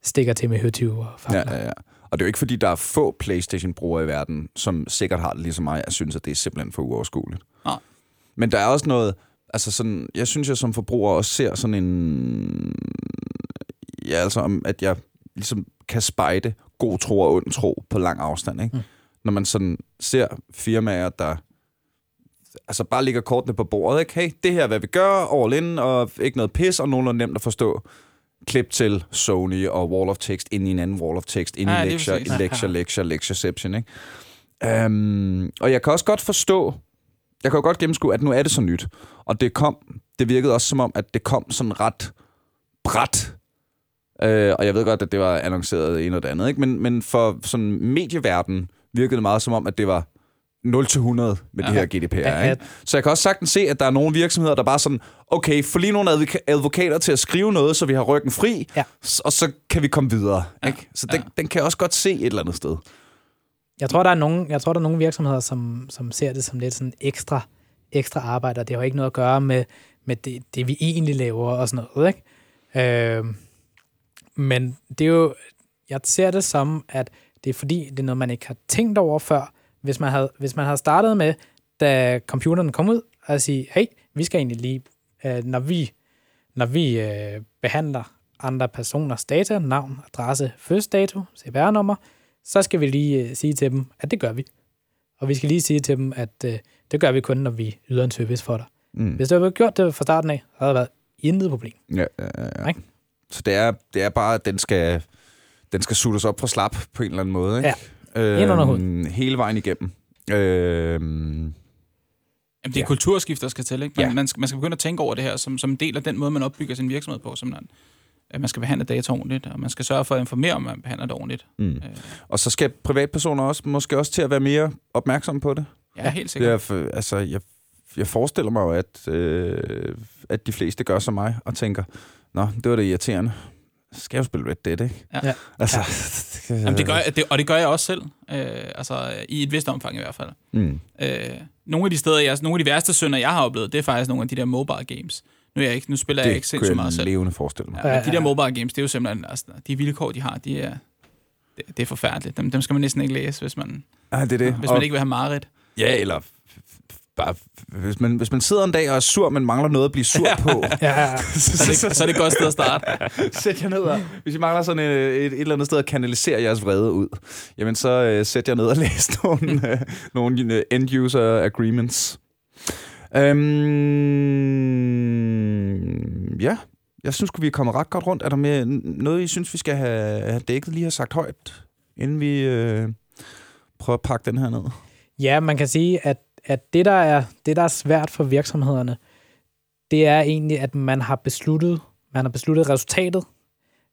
stikker til med høtyve og Ja, fakler. ja, ja. Og det er jo ikke, fordi der er få Playstation-brugere i verden, som sikkert har det ligesom mig, jeg synes, at det er simpelthen for uoverskueligt. Nej. Men der er også noget, altså sådan, jeg synes, jeg som forbruger også ser sådan en, ja, altså om, at jeg ligesom kan spejde god tro og ond tro på lang afstand, ikke? Mm. Når man sådan ser firmaer, der altså bare ligger kortene på bordet, ikke? Hey, det her er, hvad vi gør, all in, og ikke noget pis, og nogenlunde nemt at forstå klip til Sony og wall of text ind i en anden wall of text, ind Ja, i lige lecture, præcis. lecture, lecture, lectureception, ikke? Um, og jeg kan også godt forstå, jeg kan jo godt gennemskue, at nu er det så nyt. Og det kom, det virkede også som om, at det kom sådan ret bræt. Uh, og jeg ved godt, at det var annonceret en og det andet, ikke? Men, men for sådan medieverden virkede det meget som om, at det var 0 til 100 med ja. det her GDPR. Ja, Ikke? Så jeg kan også sagtens se, at der er nogle virksomheder, der bare sådan, okay, få lige nogle advoka- advokater til at skrive noget, så vi har ryggen fri, Ja. og så kan vi komme videre. Ja. Ikke? Så den, Ja. den kan jeg også godt se et eller andet sted. Jeg tror, der er nogle, jeg tror, der er nogle virksomheder, som, som ser det som lidt sådan ekstra, ekstra arbejde, og det har jo ikke noget at gøre med, med det, det, vi egentlig laver og sådan noget, ikke? Øh, men det er jo, jeg ser det som, at det er fordi, det er noget, man ikke har tænkt over før. Hvis man havde, hvis man havde startet med, da computeren kom ud, at sige, hey, vi skal egentlig lige, øh, når vi, når vi øh, behandler andre personers data, navn, adresse, fødselsdato, CPR-nummer, så skal vi lige øh, sige til dem, at det gør vi. Og vi skal lige sige til dem, at øh, det gør vi kun, når vi yder en service for dig. Mm. Hvis du havde gjort det fra starten af, så havde det været intet problem. Ja, ja, ja. Ikke? Så det er, det er bare, at den skal, den skal suttes op fra slap på en eller anden måde. Ikke? Ja. Ind under Øhm, hele vejen igennem. Øhm, Jamen, det er Ja. kulturskift, der skal til. Ikke? Man, Ja. man, skal, man skal begynde at tænke over det her som, som en del af den måde, man opbygger sin virksomhed på. Som man, at man skal behandle data ordentligt, og man skal sørge for at informere, om man behandler det ordentligt. mm. Øh, Og så skal privatpersoner også måske også til at være mere opmærksomme på det. ja, helt Det sikkert. er, for- altså, jeg, jeg forestiller mig jo, at, øh, at de fleste gør som mig og tænker, nå, det var det irriterende. Så skal jeg jo spille Red Dead, ikke? Ja. Ja. Altså, Jamen, det gør, jeg- det, og det gør jeg også selv. Øh, altså, i et vist omfang i hvert fald. Mm. Øh, nogle af de steder, jeg, nogle af de værste synder, jeg har oplevet, det er faktisk nogle af de der mobile games. Nu, er jeg ikke, nu spiller jeg ikke Det sindssygt kunne meget jeg selv. levende forestille mig. Ja, Ja, men de der ja. mobile games, det er jo simpelthen, altså, de vilkår, de har, de er, det, det er forfærdeligt. Dem, dem skal man næsten ikke læse, hvis man, Ja, det er det. hvis Og- man ikke vil have mareridt. Ja, eller bare, hvis man, hvis man sidder en dag og er sur, men mangler noget at blive sur på, Ja, Så er det, så er det et godt sted at starte. sæt jer ned og, hvis I mangler sådan et, et, et eller andet sted at kanalisere jeres vrede ud, jamen så øh, sæt jer ned og læs nogle, øh, nogle øh, end-user agreements. Øhm, ja, jeg synes, vi er kommet ret godt rundt. Er der mere, noget, I synes, vi skal have, have dækket, lige har sagt højt, inden vi øh, prøver at pakke den her ned? Ja, man kan sige, at, at det, der er, det, der er svært for virksomhederne, det er egentlig, at man har besluttet, man har besluttet resultatet.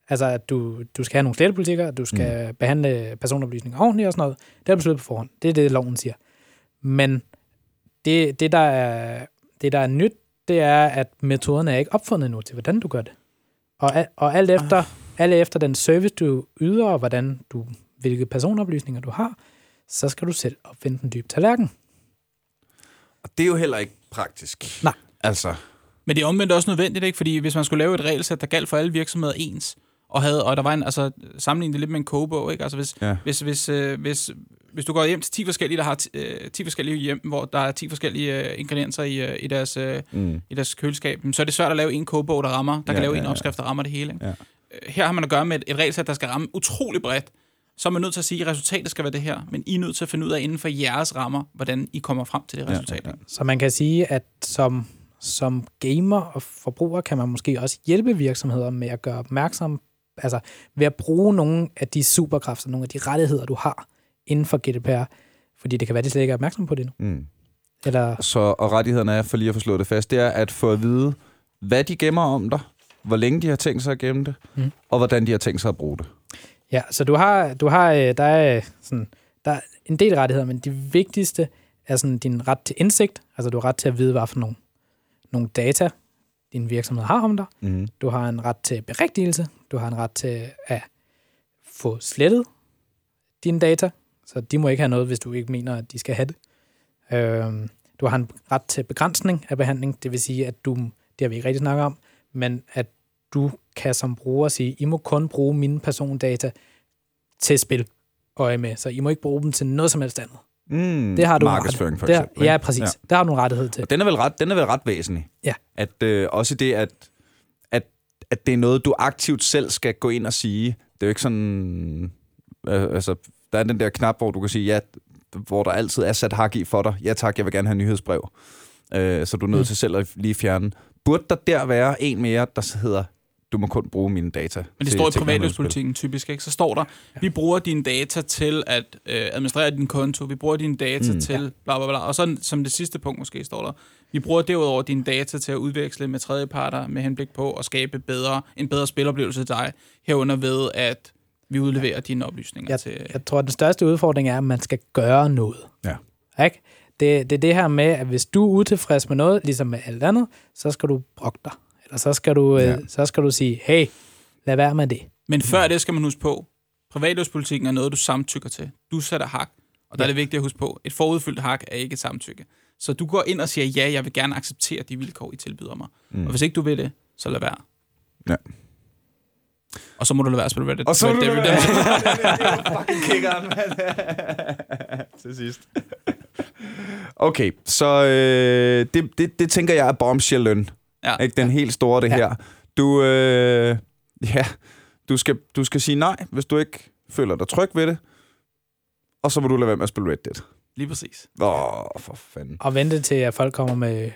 Altså, at du, du skal have nogle slettepolitikker, du skal mm. behandle personoplysninger ordentligt og sådan noget. Det er besluttet på forhånd. Det er det, loven siger. Men det, det, der er, det, der er nyt, det er, at metoderne er ikke opfundet nu til, hvordan du gør det. Og, og alt, efter, alt efter den service, du yder, og hvordan du, hvilke personoplysninger du har, så skal du selv opfinde den dybe tallerken. Og det er jo heller ikke praktisk. Nej. Altså, Men det er omvendt også nødvendigt, ikke? Fordi hvis man skulle lave et regelsæt, der galt for alle virksomheder ens, og, havde, og der var en, altså sammenlignet det lidt med en kogebog, ikke? Altså hvis, Ja. hvis, hvis, øh, hvis, hvis du går hjem til 10 forskellige, der har ti- øh, 10 forskellige hjem, hvor der er 10 forskellige øh, ingredienser i, øh, i, deres, øh, mm. i deres køleskab, så er det svært at lave en kogebog, der rammer, der Ja, kan lave ja, en opskrift, der rammer det hele. Ikke? Ja. Her har man at gøre med et, et regelsæt, der skal ramme utrolig bredt. Så er man nødt til at sige, at resultatet skal være det her, men I er nødt til at finde ud af inden for jeres rammer, hvordan I kommer frem til det resultat. ja, Ja, ja. Så man kan sige, at som, som gamer og forbruger kan man måske også hjælpe virksomheder med at gøre opmærksom, altså ved at bruge nogle af de superkræfter, nogle af de rettigheder, du har inden for GDPR, fordi det kan være, at de slet ikke er opmærksom på det nu. Mm. Eller, Så, og rettighederne er, for lige at få slået det fast, det er at få at vide, hvad de gemmer om dig, hvor længe de har tænkt sig at gemme det, mm. og hvordan de har tænkt sig at bruge det. Ja, så du har, du har øh, der er øh, sådan, der er en del rettigheder, men de vigtigste er sådan din ret til indsigt, altså du har ret til at vide, hvad for nogle, nogle data, din virksomhed har om dig, Mm. Du har en ret til berigtigelse. Du har en ret til at få slettet dine data. Så de må ikke have noget, hvis du ikke mener, at de skal have det. Øhm, du har en ret til begrænsning af behandling. Det vil sige, at du, det har vi ikke rigtig snakket om, men at du kan som bruger sige, I må kun bruge mine persondata til spil øje med. Så I må ikke bruge dem til noget som helst andet. Mm. Det har du Markedsføring, for eksempel. Ja, ikke? præcis. Ja. Der har du en rettighed til. Og den er vel ret, den er vel ret væsentlig. Ja. At øh, også det, at, at, at det er noget, du aktivt selv skal gå ind og sige. Det er jo ikke sådan... Øh, altså, der er den der knap, hvor du kan sige, ja, hvor der altid er sat hak i for dig. Ja tak, jeg vil gerne have nyhedsbrev. Øh, så du er nødt Mm. til selv at lige fjerne. Burde der der være en mere, der hedder, du må kun bruge mine data? Men det til står i privatlivspolitikken typisk, ikke? Så står der, vi bruger dine data til at øh, administrere din konto, vi bruger dine data Mm. til bla bla bla, og så som det sidste punkt måske står der, vi bruger derudover dine data til at udveksle med tredjeparter med henblik på at skabe bedre, en bedre spiloplevelse til dig, herunder ved at vi udleverer dine oplysninger Ja, til... Jeg tror, at den største udfordring er, at man skal gøre noget. Ja. Ikke? Det, det er det her med, at hvis du er utilfreds med noget, ligesom med alt andet, så skal du brokke dig. Eller så skal du, Ja. ja. øh, så skal du sige, hey, lad være med det. Men før det skal man huske på, privatlivspolitikken er noget, du samtykker til. Du sætter hak, og der Ja. er det vigtigt at huske på, et forudfyldt hak er ikke et samtykke. Så du går ind og siger, ja, jeg vil gerne acceptere de vilkår, I tilbyder mig. Mm. Og hvis ikke du vil det, så lad være. Og så må du lade være at spille Reddit. Og så må du det, lade det, fucking kickeren, mand. Til sidst. Okay, så øh, det, det, det tænker jeg er bombshell-løn. Ja. Ikke den helt store, det Ja. her. Du, øh, ja, du skal, du skal sige nej, hvis du ikke føler dig tryg ved det. Og så må du lade være med at spille Red Dead. lige præcis. Åh, for fanden. Og vente til, at folk kommer med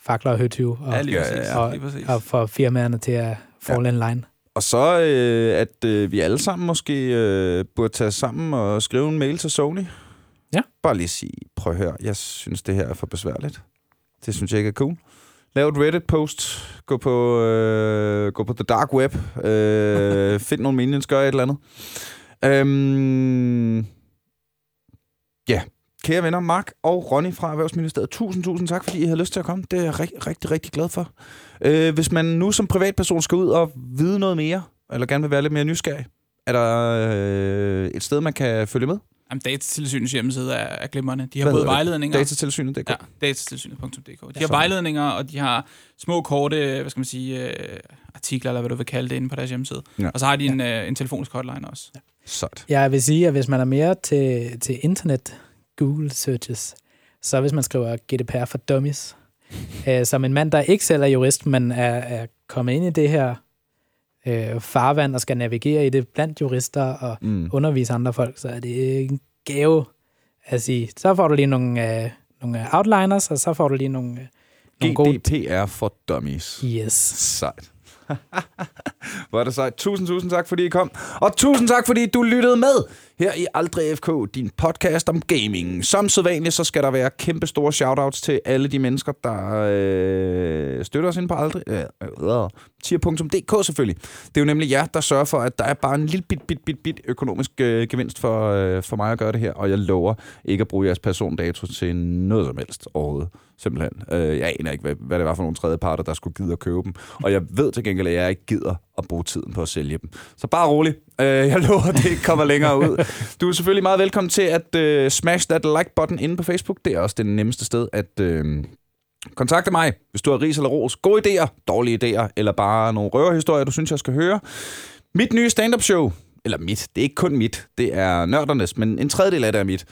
fakler og høtyve, og, Ja, lige Ja, præcis. ja, ja. Lige præcis. og får firmaerne til at fall in line. Og så, øh, at øh, vi alle sammen måske øh, burde tage sammen og skrive en mail til Sony. Ja. Bare lige sige, prøv at høre, jeg synes, det her er for besværligt. Det synes jeg ikke er cool. Lav et Reddit-post. Gå på, øh, gå på the dark web. Øh, find nogle minions, gør et eller andet. Øhm, ja, kære venner, Mark og Ronny fra Erhvervsministeriet, tusind, tusind tak, fordi I havde lyst til at komme. Det er jeg rigtig, rigtig, rigtig glad for. Øh, hvis man nu som privatperson skal ud og vide noget mere, eller gerne vil være lidt mere nysgerrig, er der øh, et sted, man kan følge med? Jamen, Datatilsynets hjemmeside er, er glimrende. De har Hvad både vejledninger... Datatilsynet, det er Ja, datatilsynet.dk. De har Sådan. vejledninger, og de har små, korte, hvad skal man sige, øh, artikler, eller hvad du vil kalde det, inde på deres hjemmeside. Ja. Og så har de en, øh, en telefonisk hotline også. Sejt. Jeg vil sige, at hvis man er mere til, til internet Google searches, så hvis man skriver GDPR for dummies, øh, som en mand, der ikke selv er jurist, men er, er kommet ind i det her øh, farvand og skal navigere i det blandt jurister og Mm. undervise andre folk, så er det en gave at sige, så får du lige nogle, øh, nogle outliners, og så får du lige nogle, øh, nogle gode... GDPR for dummies. Yes. Sejt. Hvor er det sejt. Tusind, tusind tak, fordi I kom. Og tusind tak, fordi du lyttede med her i Aldrig FK, din podcast om gaming. Som sædvanligt, så skal der være kæmpe store shoutouts til alle de mennesker, der øh, støtter os ind på Aldrig. Øh, øh, tier.dk selvfølgelig. Det er jo nemlig jer, der sørger for, at der er bare en lille bit, bit, bit, bit økonomisk øh, gevinst for, øh, for mig at gøre det her. Og jeg lover ikke at bruge jeres persondato til noget som helst overhovedet. Simpelthen. Øh, jeg aner ikke, hvad, hvad det var for nogle tredjeparter, der skulle gide at købe dem. Og jeg ved til gengæld, at jeg ikke gider at bruge tiden på at sælge dem. Så bare rolig. Øh, jeg lover, at det ikke kommer længere ud. Du er selvfølgelig meget velkommen til at øh, smash that like-button inde på Facebook. Det er også det nemmeste sted at øh, kontakte mig, hvis du har ris eller ros. Gode idéer, dårlige idéer, eller bare nogle røverhistorier, du synes, jeg skal høre. Mit nye stand-up show, eller mit, det er ikke kun mit, det er nørdernes, men en tredjedel af det er mit,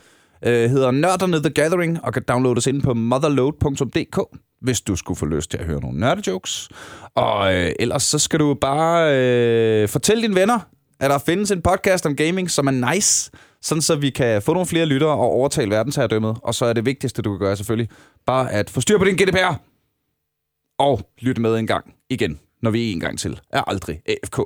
øh, hedder Nørderne The Gathering, og kan downloades inde på motherload.dk, hvis du skulle få lyst til at høre nogle nørdejokes. Og øh, ellers så skal du bare øh, fortælle dine venner, at der findes en podcast om gaming, som er nice, sådan så vi kan få nogle flere lyttere og overtale verdensherredømmet. Og så er det vigtigste, du kan gøre selvfølgelig, bare at få styr på din GDPR. Og lytte med en gang igen, når vi en gang til er aldrig AFK.